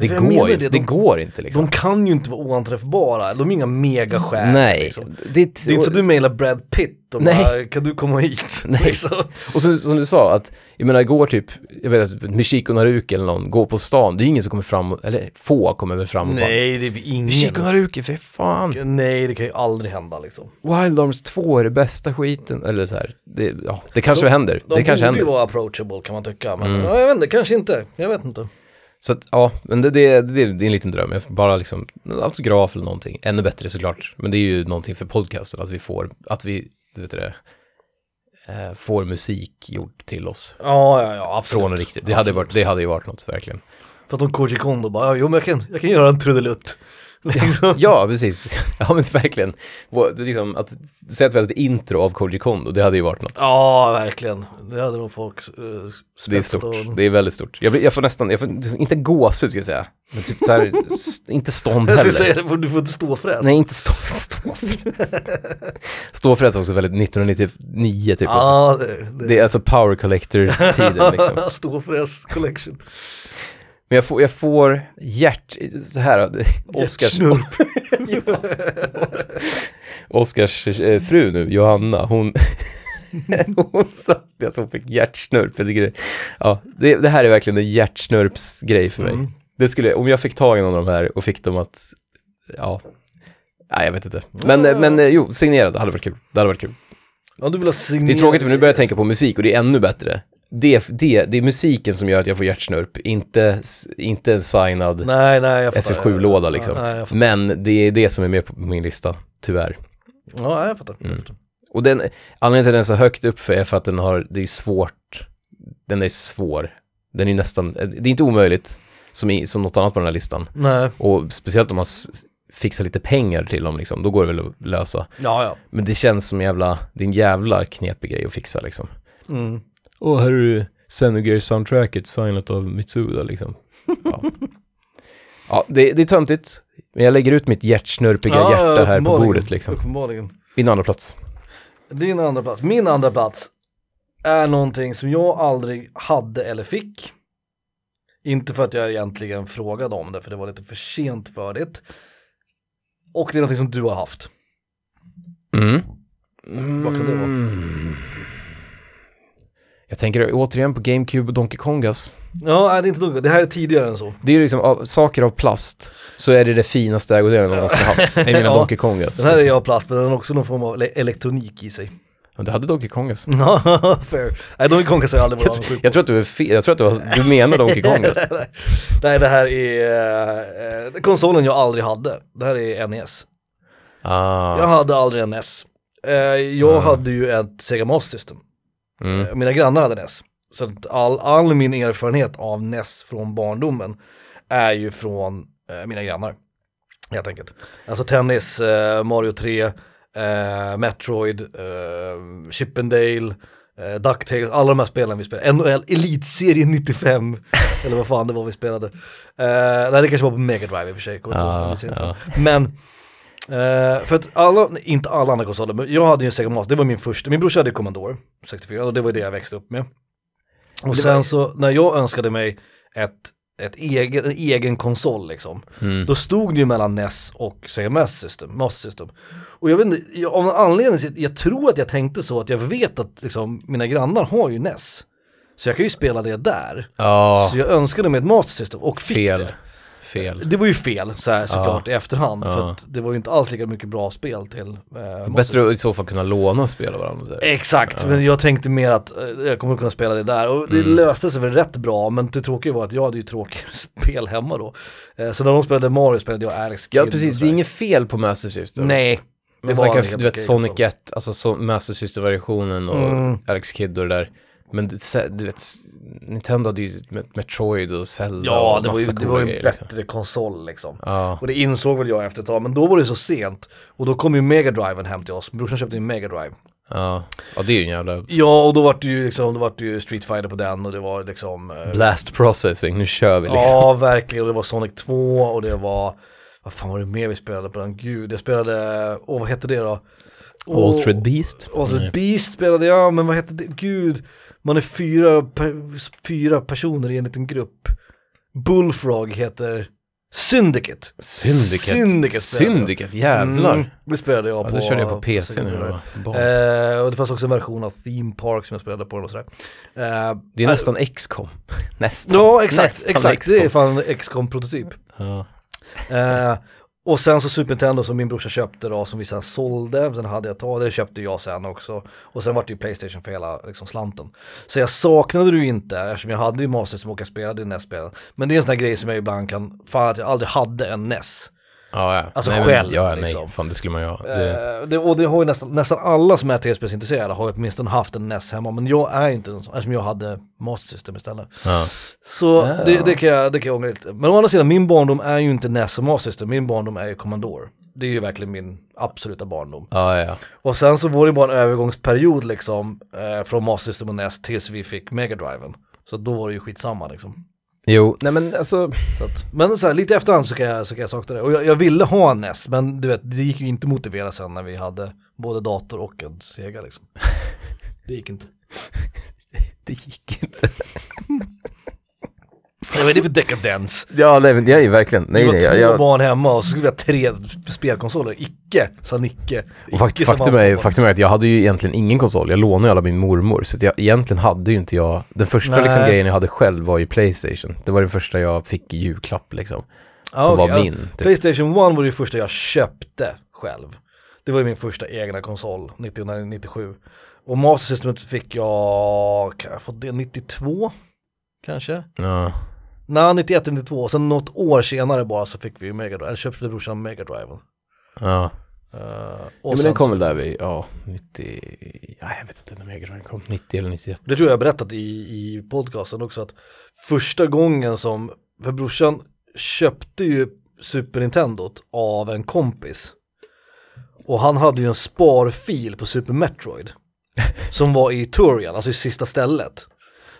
Det går det, det, de- går inte liksom. De kan ju inte vara oanträffbara, de är inga megastjärnor Nej, liksom. det, Det är inte så du mailar Brad Pitt och Nej. bara, kan du komma hit? Nej. Liksom. Och så, som du sa, att jag menar går typ, jag vet att Michiko Naruki eller någon går på stan, det är ingen som kommer fram, och- eller få kommer väl fram och Nej, det är ingen. Michiko Naruki, för fan! Nej, det kan ju aldrig hända liksom. Wild Arms 2 är det bästa skiten, eller så här. Det, ja, det kanske händer, De det kanske borde ju händer. vara approachable kan man tycka, men Mm. ja, jag vet inte, kanske inte. Jag vet inte. Så att, ja, men det, det, det, det är en liten dröm, bara liksom, en autograf eller någonting, ännu bättre såklart. Men det är ju någonting för podcasten, att vi får, att vi, du vet det, eh, får musik gjord till oss. Ja, ja, ja, absolut. Från en riktig, det hade, varit, det hade ju varit något verkligen. För att om Koji Kondo bara, ja, jo men jag kan, jag kan göra en trudelutt. Liksom. Ja, precis. Ja, men verkligen. Liksom, att säga ett intro av Koji Kondo, det hade ju varit något. Ja, verkligen. Det hade nog folk uh, Det är stort, det är väldigt stort. Jag, blir- jag får nästan, jag får, inte gåshud ska jag säga, men typ så här, inte stånd Jag skulle säga heller. det, du får inte stå för det. Nej, inte stå, ståfräs. Ståfräs är också väldigt 1999 typ. Ja, det, det. Det är alltså power collector-tiden liksom. Ståfräs collection. Men jag får, jag får hjärt, så här, Oscars, Oscars eh, fru nu, Johanna, hon, hon sa att hon fick hjärtsnurp. Jag tycker det, ja, det, det här är verkligen en hjärtsnurpsgrej för mig. Mm. Det skulle, om jag fick tag i någon av de här och fick dem att, ja, nej jag vet inte. Men, Ja. men eh, jo, signerad, det hade varit kul. Det hade varit kul. Ja, du vill ha Det signerat. är tråkigt för nu börjar jag tänka på musik och det är ännu bättre. Det, det, det är musiken som gör att jag får hjärtsnurp, inte, inte en signad Nej, nej, jag fattar. FF7-låda liksom. Ja, nej. Men det är det som är med på min lista, tyvärr. Ja, jag fattar. Jag Mm. fattar. Och den, anledningen till att den är så högt upp för är för att den har, det är svårt, den är svår. Den är nästan, det är inte omöjligt som, i, som något annat på den här listan. Nej, Och speciellt om man fixar lite pengar till dem liksom, då går det väl att lösa. ja, ja. Men det känns som jävla, det är en jävla knepig grej att fixa liksom. Mm. Och här är du Xenogears-soundtracket signat av Mitsuda liksom. Ja, ja det, det är töntigt. Men jag lägger ut mitt hjärtsnurpiga Ja, hjärta här på bordet liksom. Uppenbarligen. Min andra plats. Din andra plats. Min andra plats är någonting som jag aldrig hade eller fick. Inte för att jag egentligen frågade om det, för det var lite för sent för det. Och det är någonting som du har haft. Mm. Vad kan det vara? Mm. Jag tänker återigen på GameCube och Donkey Kongas. Ja, nej, det är inte nog. Det här är tidigare än så. Det är ju liksom, av, saker av plast, så är det det finaste ägodelen jag någonsin haft. Jag menar Ja. Donkey Kongas. Den här är jag av plast, men den har också någon form av ele- elektronik i sig. Ja, Det hade Donkey Kongas. Ja, fair. Nej, Donkey Kong kan jag aldrig Jag, tror- avundsjuk på. jag tror att du är fel, jag tror att du, du menar Donkey Kongas. Nej, det här är eh, konsolen jag aldrig hade. Det här är NES. Ah. Jag hade aldrig en NES. Eh, jag Ah. hade ju ett Sega Master System. Mm. Eh, Mina grannar hade NES. Så att all, all min erfarenhet av NES från barndomen är ju från eh, mina grannar. Helt enkelt. Alltså tennis, eh, Mario 3, eh, Metroid, eh, Chippendale, eh, DuckTales, alla de här spelen vi spelade. NHL, Elitserie 95, eller vad fan det var vi spelade. Eh, nej det kanske var på Mega Drive i och för sig, Ja, ja. 95. Men eh, för att alla, inte alla andra konsoler, men jag hade ju en Sega Master, det var min första, min brorsa hade Commodore 64 och det var det jag växte upp med. Och det sen var- så när jag önskade mig ett, ett egen, en egen konsol liksom, Mm. då stod det ju mellan NES och Sega Master System, Master System. Och jag vet inte, jag, av någon anledning, jag tror att jag tänkte så att jag vet att liksom, mina grannar har ju NES. Så jag kan ju spela det där. Ja, Så jag önskade mig ett Master System och fick fel. det. Fel. Det var ju fel så här, såklart i efterhand, för Ja. att det var ju inte alls lika mycket bra spel till eh, Bättre att i så fall kunna låna spel av varandra. så. Exakt, Ja. men jag tänkte mer att eh, jag kommer kunna spela det där och det Mm. löste sig väl rätt bra men det tråkiga var att jag hade ju tråkigare spel hemma då. Eh, så när de spelade Mario spelade jag Alex Kidd Ja precis, det är inget fel på Master System. Nej. Men det var snacka, helt du vet Sonic konsol. 1, alltså så, Master System-versionen och Mm. Alex Kidd och det där. Men du vet, Nintendo hade ju Met- Metroid och Zelda Ja, och det var ju, det var ju en grejer, liksom. bättre konsol liksom. Ja, Och det insåg väl jag efter ett tag, men då var det så sent. Och då kom ju Mega Driven hem till oss, brorsan köpte en Mega Drive. ja. Ja, det är ju en jävla Ja, och då var det ju liksom, då var det ju Street Fighter på den och det var liksom eh, blast processing, nu kör vi liksom. Ja, verkligen. Och det var Sonic 2 och det var, vad fan var det mer vi spelade på den? Gud, jag spelade, åh vad hette det då? Åh, Altered Beast. Altered. Beast spelade jag, men vad hette det? Gud, man är fyra, fyra personer i en liten grupp. Bullfrog heter Syndicate. Syndicate. Syndicate. Syndicate, jävlar. Mm, det spelade jag Ja, på. det körde jag på PC var barn. Eh, och det fanns också en version av Theme Park som jag spelade på och sådär. Eh, Det är nästan XCOM. Nästan. Ja, exakt, Nästan exakt. Det är XCOM. fan en XCOM-prototyp. Ja. Eh, och sen så Super Nintendo som min brorsa köpte då, som vi sen sålde, sen hade jag tagit, det köpte jag sen också. Och sen var det ju Playstation för hela liksom, slanten. Så jag saknade det ju inte, eftersom jag hade ju Master som och spelade i NES-spelen. Men det är en sån här grej som jag ibland kan, fan att jag aldrig hade en NES. Ja, ja. Alltså nej, själv, Men, ja, liksom. nej, fan det skulle man ju ha. Det, Eh, det, och det har ju nästan, nästan alla som är tv-spelsintresserade har ju åtminstone haft en NES hemma, men jag är inte en sån, eftersom jag hade Master System istället. ja. Så Ja. det, det, kan jag, det kan jag ångra lite. Men å andra sidan, min barndom är ju inte NES och Master System, min barndom är ju Commodore. Det är ju verkligen min absoluta barndom. Och sen så var det bara en övergångsperiod liksom, eh, från Master System och NES tills vi fick Mega Driven. Så då var det ju skitsamma liksom. Jo, nej men alltså, Så att, men så här, lite efterhand så kan jag, så kan jag sakna det. Och jag, jag ville ha en NES, men du vet, det gick ju inte att motivera sen när vi hade både dator och en Sega liksom. Det gick inte. det gick inte. Jag vet, det är för dekadens. Ja, nej men är ju verkligen, Vi nej var nej. två Jag, jag, barn hemma och så skulle vi ha tre spelkonsoler. Icke, sa Nicke. och fakt, faktum, är, faktum är att jag hade ju egentligen ingen konsol, jag lånade ju alla min mormor. Så jag, egentligen hade ju inte jag, den första liksom, grejen jag hade själv var ju Playstation. Det var den första jag fick i julklapp liksom. Ja, som okej, var ja. min. Typ. Playstation 1 var det första jag köpte själv. Det var ju min första egna konsol, 1997. Och Master Systemet fick jag, kan jag få det 92? Kanske? Ja. Nej, 91 92, och sen något år senare bara så fick vi ju Mega Drive, eller köpte brorsan Mega Drive. Ja. Uh, ja men den kom väl där vid, ja, 90, ja jag vet inte när Mega Drive kom, 90 eller 91. Det tror jag jag berättat i, i podcasten också att första gången som, för brorsan köpte ju Super Nintendot av en kompis. Och han hade ju en sparfil på Super Metroid. som var i Turian, alltså i sista stället.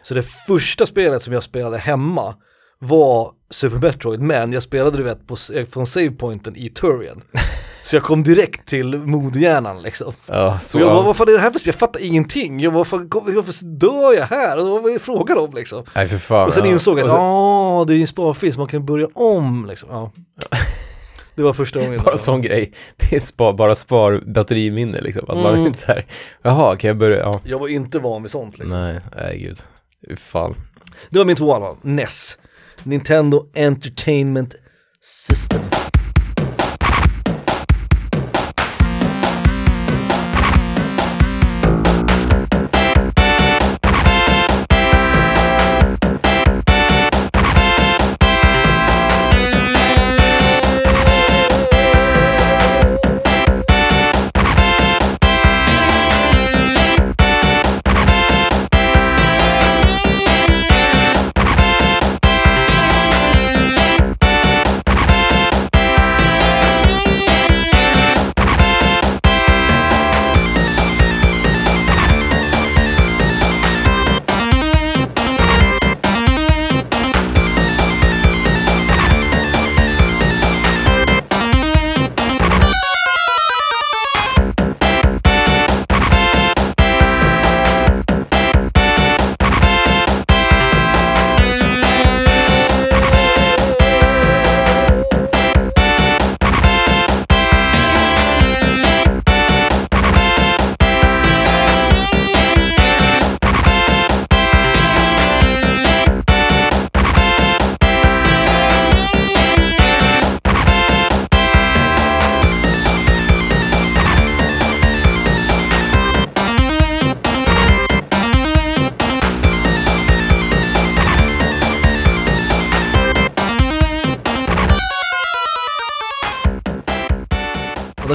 Så det första spelet som jag spelade hemma var Super Metroid, men jag spelade du vet på, från savepointen i Turian. Så jag kom direkt till modhjärnan liksom. Ja, så. Och jag bara, vad fan är det här för spel? Jag fattar ingenting. Jag bara, fan, varför dör jag här? Och vad är frågan om liksom? Nej för fan. Och sen ja. insåg jag att, ja det är ju en sparfil så man kan börja om liksom. Ja. Det var första gången. Bara sån grej. Det är spar, bara spar batteriminne liksom. Att man Mm. inte såhär, jaha kan jag börja, ja. Jag var inte van vid sånt liksom. Nej, nej gud. Fan. Det var min tvåa då, NES. Nintendo Entertainment System.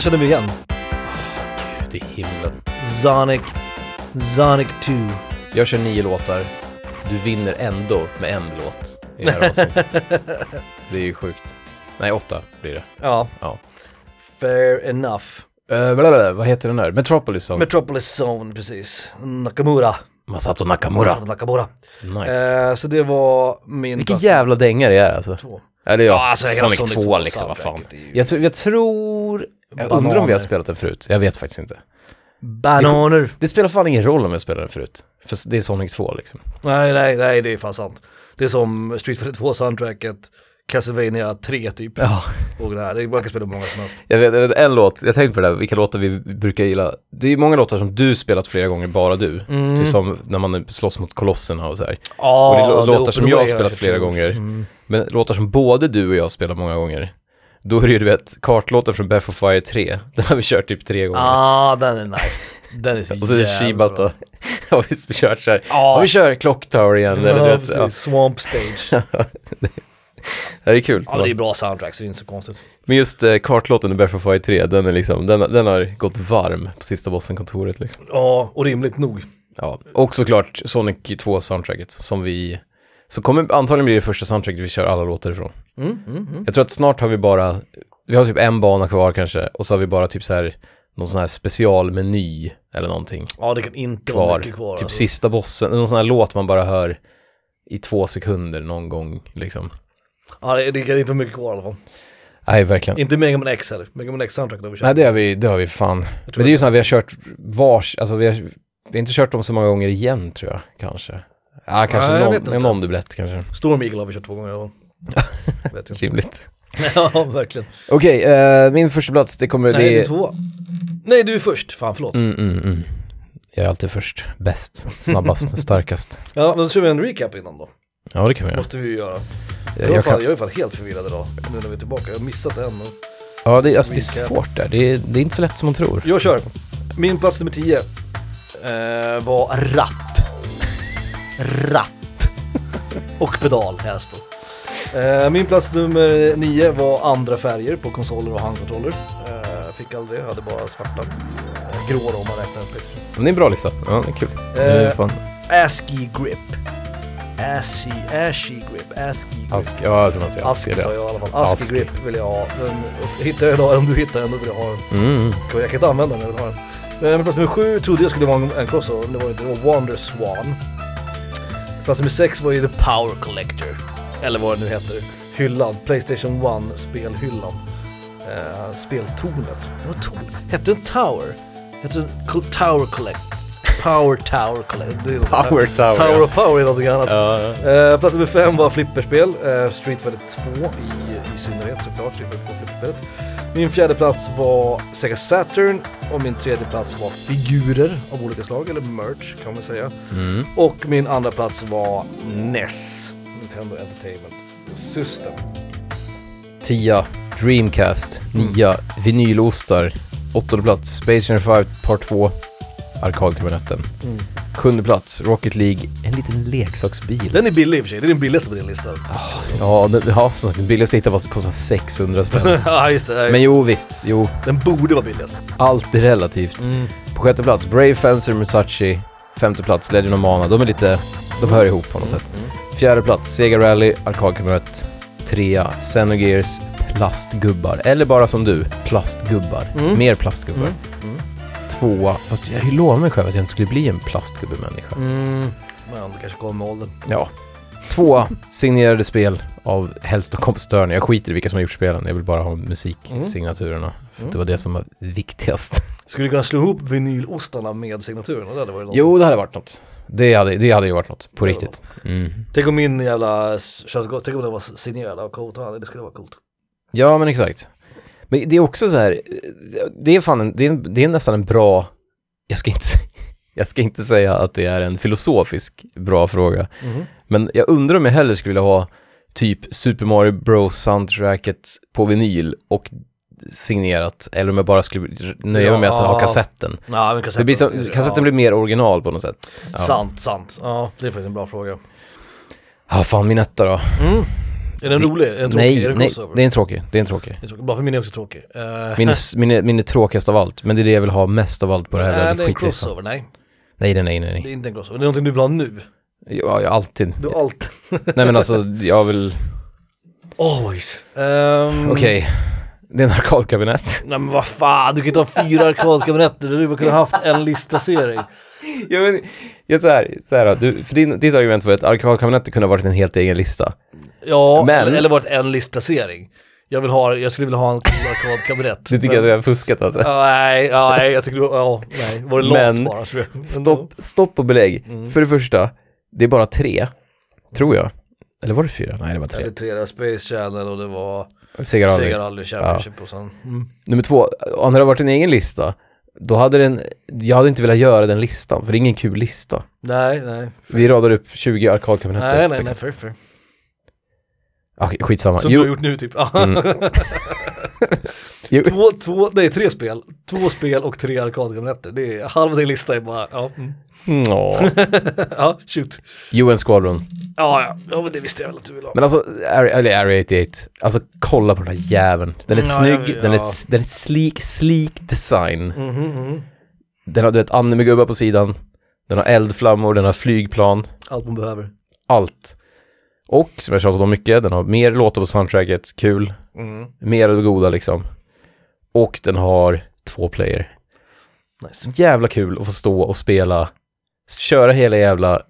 Känner vi igen. Gud i himlen. Sonic, Sonic 2. Jag kör nio låtar, du vinner ändå med en låt i det här avsnittet. det är ju sjukt. Nej, åtta blir det. Ja. Ja. Fair enough. Uh, blablabla, vad heter den där? Metropolis Song. Metropolis Zone, precis. Nakamura. Masato Nakamura. Masato Nakamura. Nice. Eh, så det var min... Vilken jävla dänga det är alltså. Två. Eller ja, Ja, alltså, Sonic, Sonic 2 2 liksom, vad fan. ju- Jag, tror- jag tror, jag undrar om vi Bananer. har spelat den förut. Jag vet faktiskt inte. Bananer. Det spelar fan ingen roll om jag spelar den förut. För det är Sonic 2 liksom. Nej, nej, nej, det är fan sant. Det är som Street Fighter 2 soundtracket, Castlevania 3 typ. Ja. Och det här, det är- man kan spela många som helst. Jag vet, jag vet en låt, jag tänkte på det där, vilka låtar vi brukar gilla. Det är många låtar som du spelat flera gånger, bara du. Mm. Typ som när man slåss mot kolosserna och så här. Ja, Och det är lå- det är låtar som jag har spelat flera gånger. Mm. Men låtar som både du och jag spelar många gånger. Då är det ju du vet, kartlåten från Back for Fire 3. Den har vi kört typ tre gånger. Ah, den är nice. Den är så och så är det jävla. Shibata. har vi kört så här. Ja, vi kör Clock Tower igen. eller, Ja, du vet, ja. Swamp Stage. Det är kul. Ja, det är bra soundtrack så det är inte så konstigt. Men just eh, kartlåten i Back for Fire 3, den är liksom, den, den har gått varm på sista bossen-kontoret liksom. Ja, och rimligt nog. Ja, och såklart Sonic 2-soundtracket som vi, så kommer antagligen bli det första soundtracket vi kör alla låtar ifrån. Mm, mm, mm. Jag tror att snart har vi bara, vi har typ en bana kvar kanske, och så har vi bara typ så här, någon sån här specialmeny eller någonting Ja, det kan inte vara kvar. mycket kvar. typ alltså. sista bossen, någon sån här låt man bara hör i två sekunder någon gång liksom. Ja, det, det kan inte vara mycket kvar i alla fall. Nej, verkligen. Inte Mega Man X heller. Mega Man X soundtrack har vi kört. Nej, det har vi, det har vi fan. Men det är ju så här, vi har kört vars, alltså vi har, vi har inte kört dem så många gånger igen tror jag, kanske. Ja, kanske Nej, någon, någon dubblett kanske. Storm Eagle har vi kört två gånger. Vet inte. Rimligt. ja, verkligen. Okej, eh, min första plats, det kommer, Nej, det är två. Nej, du är först. Fan, förlåt. Mm, mm, mm. Jag är alltid först, bäst, snabbast, starkast. Ja, men då kör vi en recap innan då. Ja, det kan vi göra. Måste vi ju göra. Jag, Jag, jag fan, kan, jag är fan helt förvirrad idag, nu när vi är tillbaka. Jag har missat en. Och... ja, det, alltså, det är Recap. svårt där. Det är, det är inte så lätt som man tror. Jag kör. Min plats nummer 10 eh, var ratt. Ratt. Och pedal helst då. Eh, min plats nummer 9 var andra färger på konsoler och handkontroller. Eh, fick aldrig hade bara svarta. Eh, grå då om man räknar upp lite. Men det är en bra lista. Ja, det är kul. Det är fan. ASCII grip. ASCII, ASCII grip, ASCII grip. Ask, ja, jag tror man säger ask. ASCII eller sa jag i ask. alla fall. ASCII Ask. grip vill jag ha. Den hittar jag idag, om du hittar den då vill jag ha den. Mm. Jag kan inte använda den, jag vill ha den. Men plats nummer sju trodde jag skulle vara en, en crossover, men det var inte. Det var Wonder Swan. Plats nummer sex var ju The Power Collector. Eller vad det nu heter. Hyllan. Playstation 1 spelhyllan. Eh, speltornet. Det var torn. Hette den Tower? Hette den Tower Collect? Power Tower Collect. Det är något annat. Power Tower. Tower ja. of Power är någonting annat. Ja, ja. Eh, plats nummer fem var flipperspel, eh, Street Fighter 2 i, i synnerhet såklart, Street Fighter 2 flipperspelet. Min fjärde plats var Sega Saturn och min tredje plats var figurer av olika slag, eller merch kan man säga. Mm. Och min andra plats var NES, Nintendo Entertainment System. Tia, Dreamcast. Nia, vinylostar. Åttonde plats, Space Jam 5 Part 2. Arkadkabinetten. Mm. Sjunde plats, Rocket League. En liten leksaksbil. Den är billig i och för sig, det är den billigaste på din lista. Ja, den, ja så den billigaste jag hittade var kostar 600 spänn. Ja just det, Men jo, visst. Jo, den borde vara billigast. allt är relativt. Mm. På sjätte plats, Brave Fencer Musashi. Femte plats, Legend of Mana. De är lite, de hör ihop på något sätt. Fjärde plats, Sega Rally, arkadkabinett. Trea, Xenogears, plastgubbar. Eller bara som du, plastgubbar. Mm. Mer plastgubbar. Mm. Mm. Tvåa, fast jag lovade mig själv att jag inte skulle bli en plastgubbemänniska. Mm. Men det kanske kommer med åldern. Ja. Tvåa, signerade spel av helst och kompositören. Jag skiter i vilka som har gjort spelen, jag vill bara ha musiksignaturerna. För Mm. det var det som var viktigast. Skulle du kunna slå ihop vinylostarna med signaturen? Det hade varit något. Jo, det hade varit något. Det hade, det hade ju varit något, på Det riktigt. Mm. Tänk om min jävla tänk om det var signerad av Kota, det skulle vara coolt. Ja, men exakt. Men det är också så här, det är fan en, det är, en, det är nästan en bra, jag ska inte, jag ska inte säga att det är en filosofisk bra fråga, men jag undrar om jag hellre skulle vilja ha typ Super Mario Bros soundtracket på vinyl och signerat, eller om jag bara skulle nöja mig med att ha Ja. kassetten. Ja, Det kassetten, blir som, kassetten blir mer original på något sätt. Ja. Sant, sant. Ja, det är faktiskt en bra fråga. Ja, fan min etta då. Mm. Är den Det- rolig? Är den tråkig? Nej, är den nej, det är en tråkig, det är en tråkig. Är tråkig. Bara för min är också tråkig. Uh, Min är, min, är, min är tråkigast av allt, men det är det jag vill ha mest av allt på det här Nej, det är en crossover, nej. Nej, nej, nej, nej. Det är inte en crossover, det är någonting du vill ha nu. Ja, jag alltid. Du allt. Nej men alltså, jag vill, Always. Um, okej. Det är en arkadkabinett. Nej men vad fan, du kan ju ta fyra arkadkabinetter, du hade kunnat haft en listplacering. Ja men, jag så här, så här då, du, för din, ditt argument var att arkadkabinettet kunde ha varit en helt egen lista. Ja, Men- eller, eller varit en listplacering. Jag vill ha, jag skulle vilja ha en arkadkabinett. Du tycker Men- att jag har fuskat alltså? Ja, nej, ja, nej, jag tycker ja, nej, var det Men- långt bara? Så jag, Stopp, stopp och belägg. Mm. För det första, det är bara tre, tror jag. Eller var det fyra? Nej det var Ja, tre. det tre, det var Space Channel och det var Sega Rally. Sega Rally Championship och sen. Mm. Nummer två, om det hade varit en egen lista, då hade den, jag hade inte velat göra den listan, för det är ingen kul lista. Nej, nej. Vi radar upp 20 arkadkabinetter. Nej, nej, nej, liksom. fair, Okej, skitsamma. Som Jo, du har gjort nu typ. Ja. Mm. två, två, nej tre spel. Två spel och tre arkadkabinetter. Det är halva din lista är bara, ja. Mm. Nå. ja, shoot. UN Squadron. Ja, ja, ja, men det visste jag väl att du ville ha. Men alltså, eller Area 88, alltså kolla på den här jäveln. Den är Ja, snygg, ja, den är, ja. den är sleek, sleek design. Mhm, mhm. Den har du vet anime-gubbar på sidan, den har eldflammor, den har flygplan, Allt man behöver. allt. Och som jag tjatat om mycket, den har mer låtar på soundtracket, kul, Mm. mer av det goda liksom. Och den har två player. Nice. Jävla kul att få stå och spela, köra hela jävla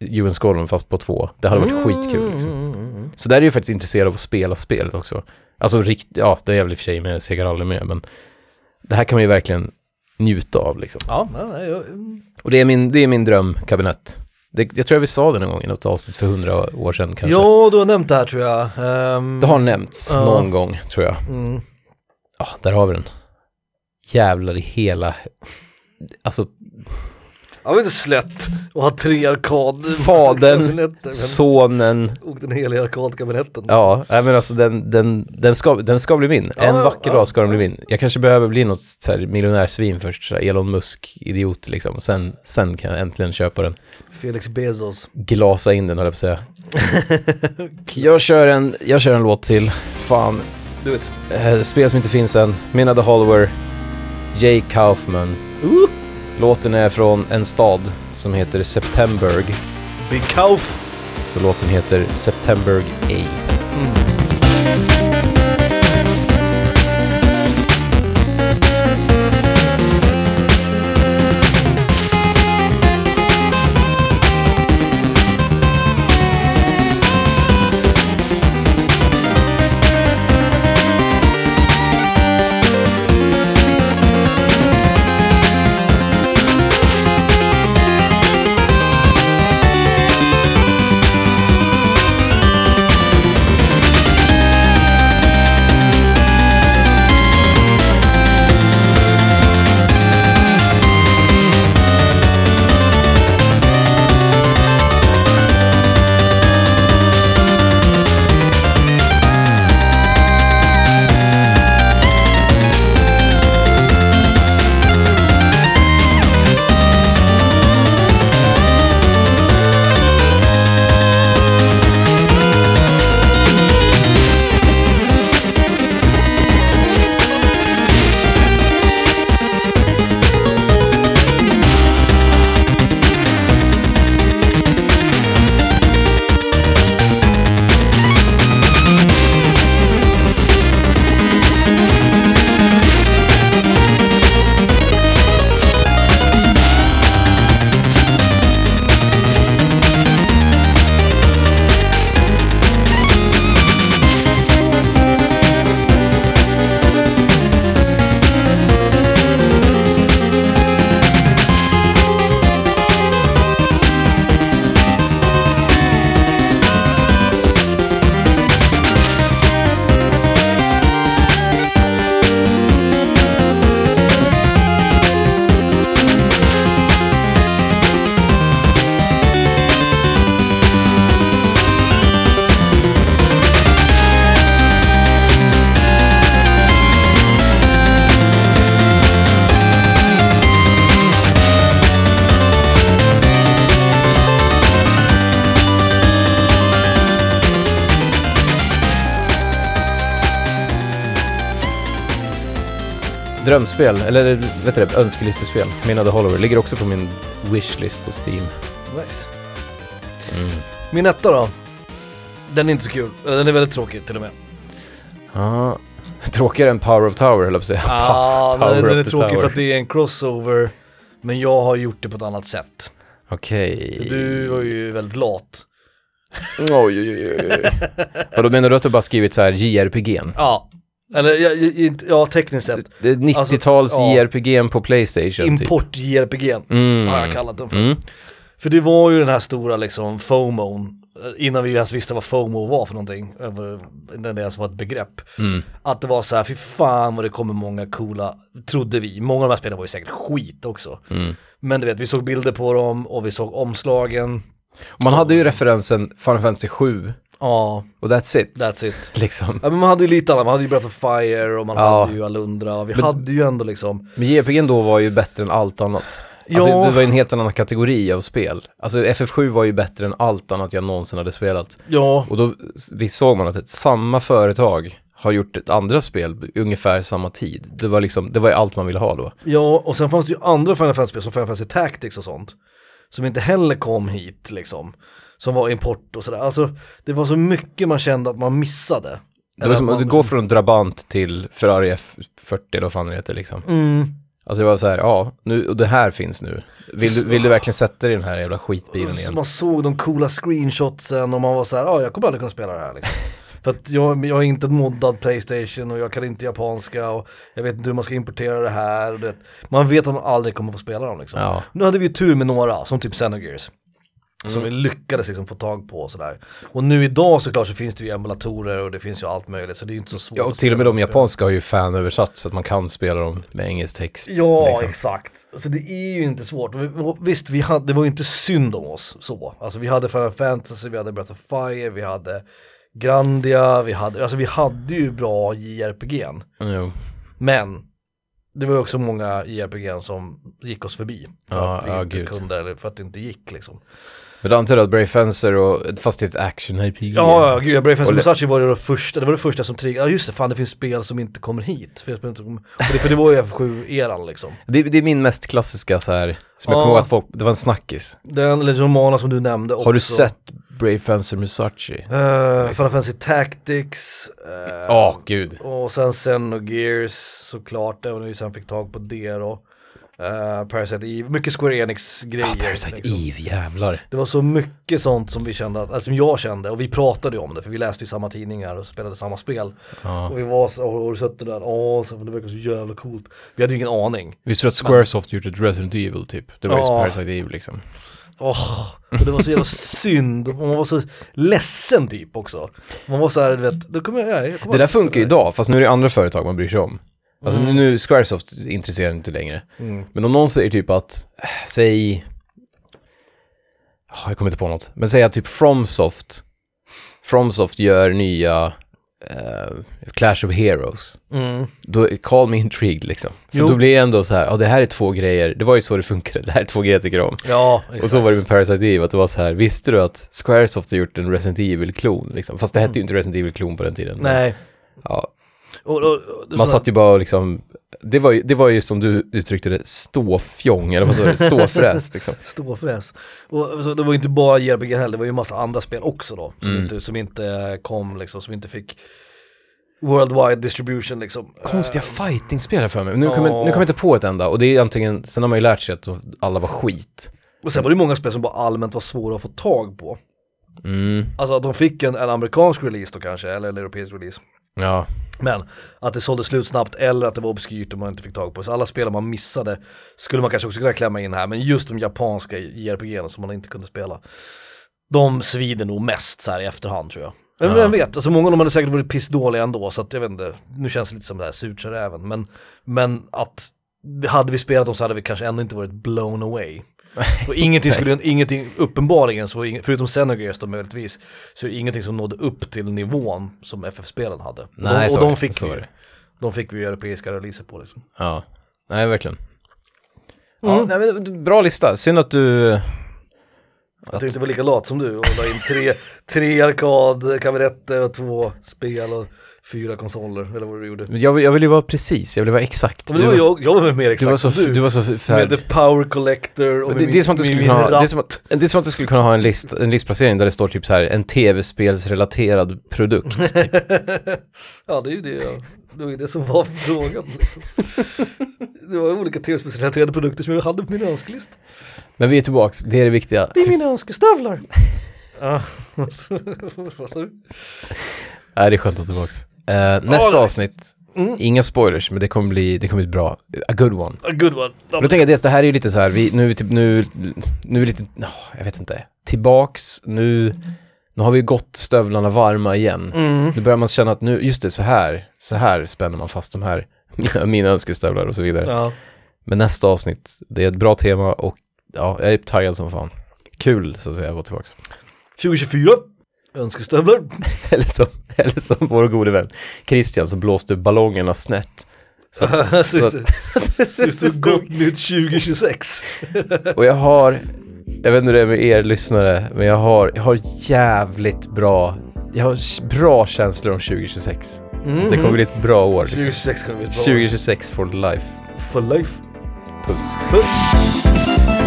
UN Squadron fast på två. Det hade varit skitkul liksom. Mm, mm, mm. Så där är jag faktiskt intresserad av att spela spelet också. Alltså rikt, ja det är väl i och för sig med Sega Rally med, men det här kan man ju verkligen njuta av liksom. Ja, nej, jag. Och det är min, det är min drömkabinett. Det, jag tror jag vi sa det någon gång i något avsnitt för hundra år sedan kanske. ja, du har nämnt det här tror jag. Um, Det har nämnts Ja. någon gång tror jag. Mm. Ja, där har vi den. Jävlar i hela, alltså Det var inte slätt att ha tre arkad Fadern, sonen, Och den heliga arkadkabinetten. ja, nej men alltså den, den, den, ska, den ska bli min. Ja, en vacker ja, dag ska den ja. bli min. Jag kanske behöver bli något så här miljonärsvin först, så här Elon Musk-idiot liksom. Och sen, sen kan jag äntligen köpa den. Felix Bezos. Glasa in den höll jag på att säga. jag, kör en, jag kör en låt till. Fan, Du vet. eh, spel som inte finns än. Minna the Hollower, Jay Kaufman. Uh, Låten är från en stad som heter Septemberg. Big Kauf. Så låten heter Septemberg A. drömspel, eller vet du det, önskelistespel. Mina The Hollower ligger också på min wishlist på Steam. Nice. Mm. Min etta då? Den är inte så kul, den är väldigt tråkig till och med. Ja, tråkigare än Power of Tower höll jag på att säga. Ah, Power den, den är tråkig Tower. för att det är en crossover, men jag har gjort det på ett annat sätt. Okej. Du var ju väldigt lat. Oj, oj, oj, oj. Och då menar du att du bara skrivit så här JRPG'n? Ja, eller ja, ja, tekniskt sett. Det är 90-tals Alltså, ja. JRPG'n på Playstation typ. Import-JRPG Mm. har jag kallat den för. Mm. För det var ju den här stora liksom FOMOn, eh, innan vi ens visste vad FOMO var för någonting, när det ens var ett begrepp. Mm. Att det var så här, fy fan vad det kommer många coola, trodde vi. Många av de här spelen var ju säkert skit också. Mm. Men du vet, vi såg bilder på dem och vi såg omslagen. Och Man hade ju referensen Final Fantasy 7 Ja, och that's it. that's it. Liksom. Ja men man hade ju lite annat, man hade ju Breath of Fire och man Ja. hade ju Alundra vi Men- hade ju ändå liksom Men JRPG'n då var ju bättre än allt annat. Alltså Ja. det var ju en helt annan kategori av spel. Alltså FF7 var ju bättre än allt annat jag någonsin hade spelat. Ja, Och då visst såg man att samma företag har gjort ett andra spel ungefär samma tid. Det var liksom, det var ju allt man ville ha då. ja och sen fanns det ju andra Final Fantasy-spel som Final Fantasy Tactics och sånt. Som inte heller kom hit liksom. Som var import och sådär. Alltså det var så mycket man kände att man missade. Det var som att man- går från Drabant till Ferrari F40 eller vad fan det heter liksom. Mm. Alltså det var så här, ja, nu, och det här finns nu. Vill du, vill du verkligen sätta dig i den här jävla skitbilen Så igen? man såg de coola screenshotsen och man var så här, ja jag kommer aldrig kunna spela det här liksom. För att jag, jag är inte moddad Playstation och jag kan inte japanska och jag vet inte hur man ska importera det här. Det, man vet att man aldrig kommer få spela dem liksom. Ja. Nu hade vi ju tur med några, som typ Xenogears. Som Mm. vi lyckades liksom få tag på och sådär. Och nu idag såklart så finns det ju emulatorer och det finns ju allt möjligt så det är ju inte så svårt. Ja, och till och med de japanska har ju fanöversatt så att man kan spela dem med engelsk text. Ja, liksom. exakt. Så det är ju inte svårt. Och Visst, vi hade, det var ju inte synd om oss så. Alltså vi hade Final Fantasy, vi hade Breath of Fire, vi hade Grandia, vi hade, alltså vi hade ju bra JRPG'n. Jo. Men det var ju också många JRPG'n som gick oss förbi. För Ja, att vi ja, inte gud. kunde, eller för att det inte gick liksom. Men då antar jag att Brave Fencer och, fast det är ett action-RPG. Ja, ja, gud, Brave Fencer Och Musashi var det första, det var det första som triggade, ja just det, fan det finns spel som inte kommer hit. För, jag inte- för, det, för det var ju F7-eran liksom. Det, det är min mest klassiska så här, som jag Ja. kommer ihåg att folk, det var en snackis. Den Legend of Mana som du nämnde också. Har du sett Brave Fencer Musashi? Uh, Final Fantasy Tactics. eh, Ja, gud. Och sen Xenogears såklart, även om vi sen fick tag på det då. Uh, Parasite Eve, mycket Square Enix grejer. Ja, Parasite liksom. Eve, jävlar. Det var så mycket sånt som vi kände, att, alltså som jag kände, och vi pratade ju om det för vi läste ju samma tidningar och spelade samma spel. Ja. Och vi var så, och sett det där? Åh, så, det verkar så jävla coolt. Vi hade ju ingen aning. Visste du att Squaresoft gjort ett Resident Evil typ? Det var ju Ja. Parasite Eve liksom. Åh, och det var så jävla synd, och man var så ledsen typ också. Man var så här, du vet, då kommer jag, jag kommer Det där funkar ju idag, fast nu är det andra företag man bryr sig om. Alltså nu, nu Squaresoft intresserar inte längre. Mm. Men om någon säger typ att, säg, oh, jag kommer inte på något, men säg att typ Fromsoft, Fromsoft gör nya eh, Clash of Heroes. Mm. Då, call me intrigued liksom. För Jo. då blir det ändå så här, ja det här är två grejer, det var ju så det funkade, det här är två grejer jag tycker om. Ja, exakt. Och så var det med Parasite Eve, att det var så här, visste du att Squaresoft har gjort en Resident Evil-klon liksom? Fast det hette ju inte Resident Evil-klon på den tiden. men- Nej. Ja, Och, och, och, man satt ju bara och liksom, det var ju, det var ju som du uttryckte det, ståfjong, eller vad sa du, ståfräs liksom. Ståfräs. Och så det var ju inte bara JRPG heller, det var ju massa andra spel också då. Som, Mm. inte, som inte kom liksom, som inte fick worldwide distribution liksom. Konstiga Eh, fighting-spel för mig. Nu kommer Ja. jag inte på ett enda, och det är antingen, sen har man ju lärt sig att alla var skit. Och sen var det många spel som bara allmänt var svåra att få tag på. Mm, Alltså att de fick en, en amerikansk release då kanske, eller en europeisk release. Ja. Men att det sålde slut snabbt eller att det var obskyrt och man inte fick tag på. Så alla spel man missade skulle man kanske också kunna klämma in här. Men just de japanska JRPG som man inte kunde spela. De svider nog mest så här i efterhand tror jag. Men vem vet, alltså många av dem hade säkert varit pissdåliga ändå så att jag vet inte, nu känns det lite som det här surt sig räven. Men, men att hade vi spelat dem så hade vi kanske ändå inte varit blown away. Och ingenting skulle, ingenting, uppenbarligen så, förutom Xenogears då möjligtvis, så är det ingenting som nådde upp till nivån som FF-spelen hade. Och Nej, de, och de fick vi. De fick vi ju europeiska releaser på liksom. Ja, nej verkligen. Ja, Mm. nej, men, bra lista, synd att du... Jag tänkte vara lika lat som du och la in tre, tre arkad kabinetter och två spel och fyra konsoler eller vad du gjorde. Men Jag, jag vill ju vara precis, jag vill vara exakt. Men det var jag, jag var mer du exakt var så, du. du var så med. The Power Collector och Men med det, det, är som att du skulle kunna ha, det, är som att, det är som att du skulle kunna ha en, list, en listplacering där det står typ så här en tv-spelsrelaterad produkt. typ. Ja det är ju det jag, det var ju det som var frågan liksom. Det var olika tv-spelsrelaterade produkter som jag hade på min önskelista. Men vi är tillbaks, det är det viktiga. Det är mina önskestövlar. Ja, vad sa du? Nej, det är skönt att vara tillbaks. Eh, nästa det- avsnitt, Mm. inga spoilers, men det kommer bli, det kommer bli bra. A good one. A good one. Ja, då tänker jag dels, det här är ju lite så här, vi, nu är vi typ, nu, nu är lite, åh, jag vet inte, tillbaks, nu, nu har vi gått stövlarna varma igen. Mm. Nu börjar man känna att nu, just det, så här, så här spänner man fast de här, mina, mina önskestövlar och så vidare. Ja. Men nästa avsnitt, det är ett bra tema och ja, jag är taggad som fan. Kul så att säga att vara tillbaks. 2024. Önskestövlar. Eller som, eller som vår gode vän Christian som blåste ballongerna snett. Så att, så att, Sist gott nytt 2026. och jag har, jag vet inte hur det är med er lyssnare, men jag har, jag har jävligt bra, jag har bra känslor om 2026. Mm. Så det kommer bli ett bra år. Liksom. 2026 kommer bli ett bra 2026 for life. For life. Puss. Puss.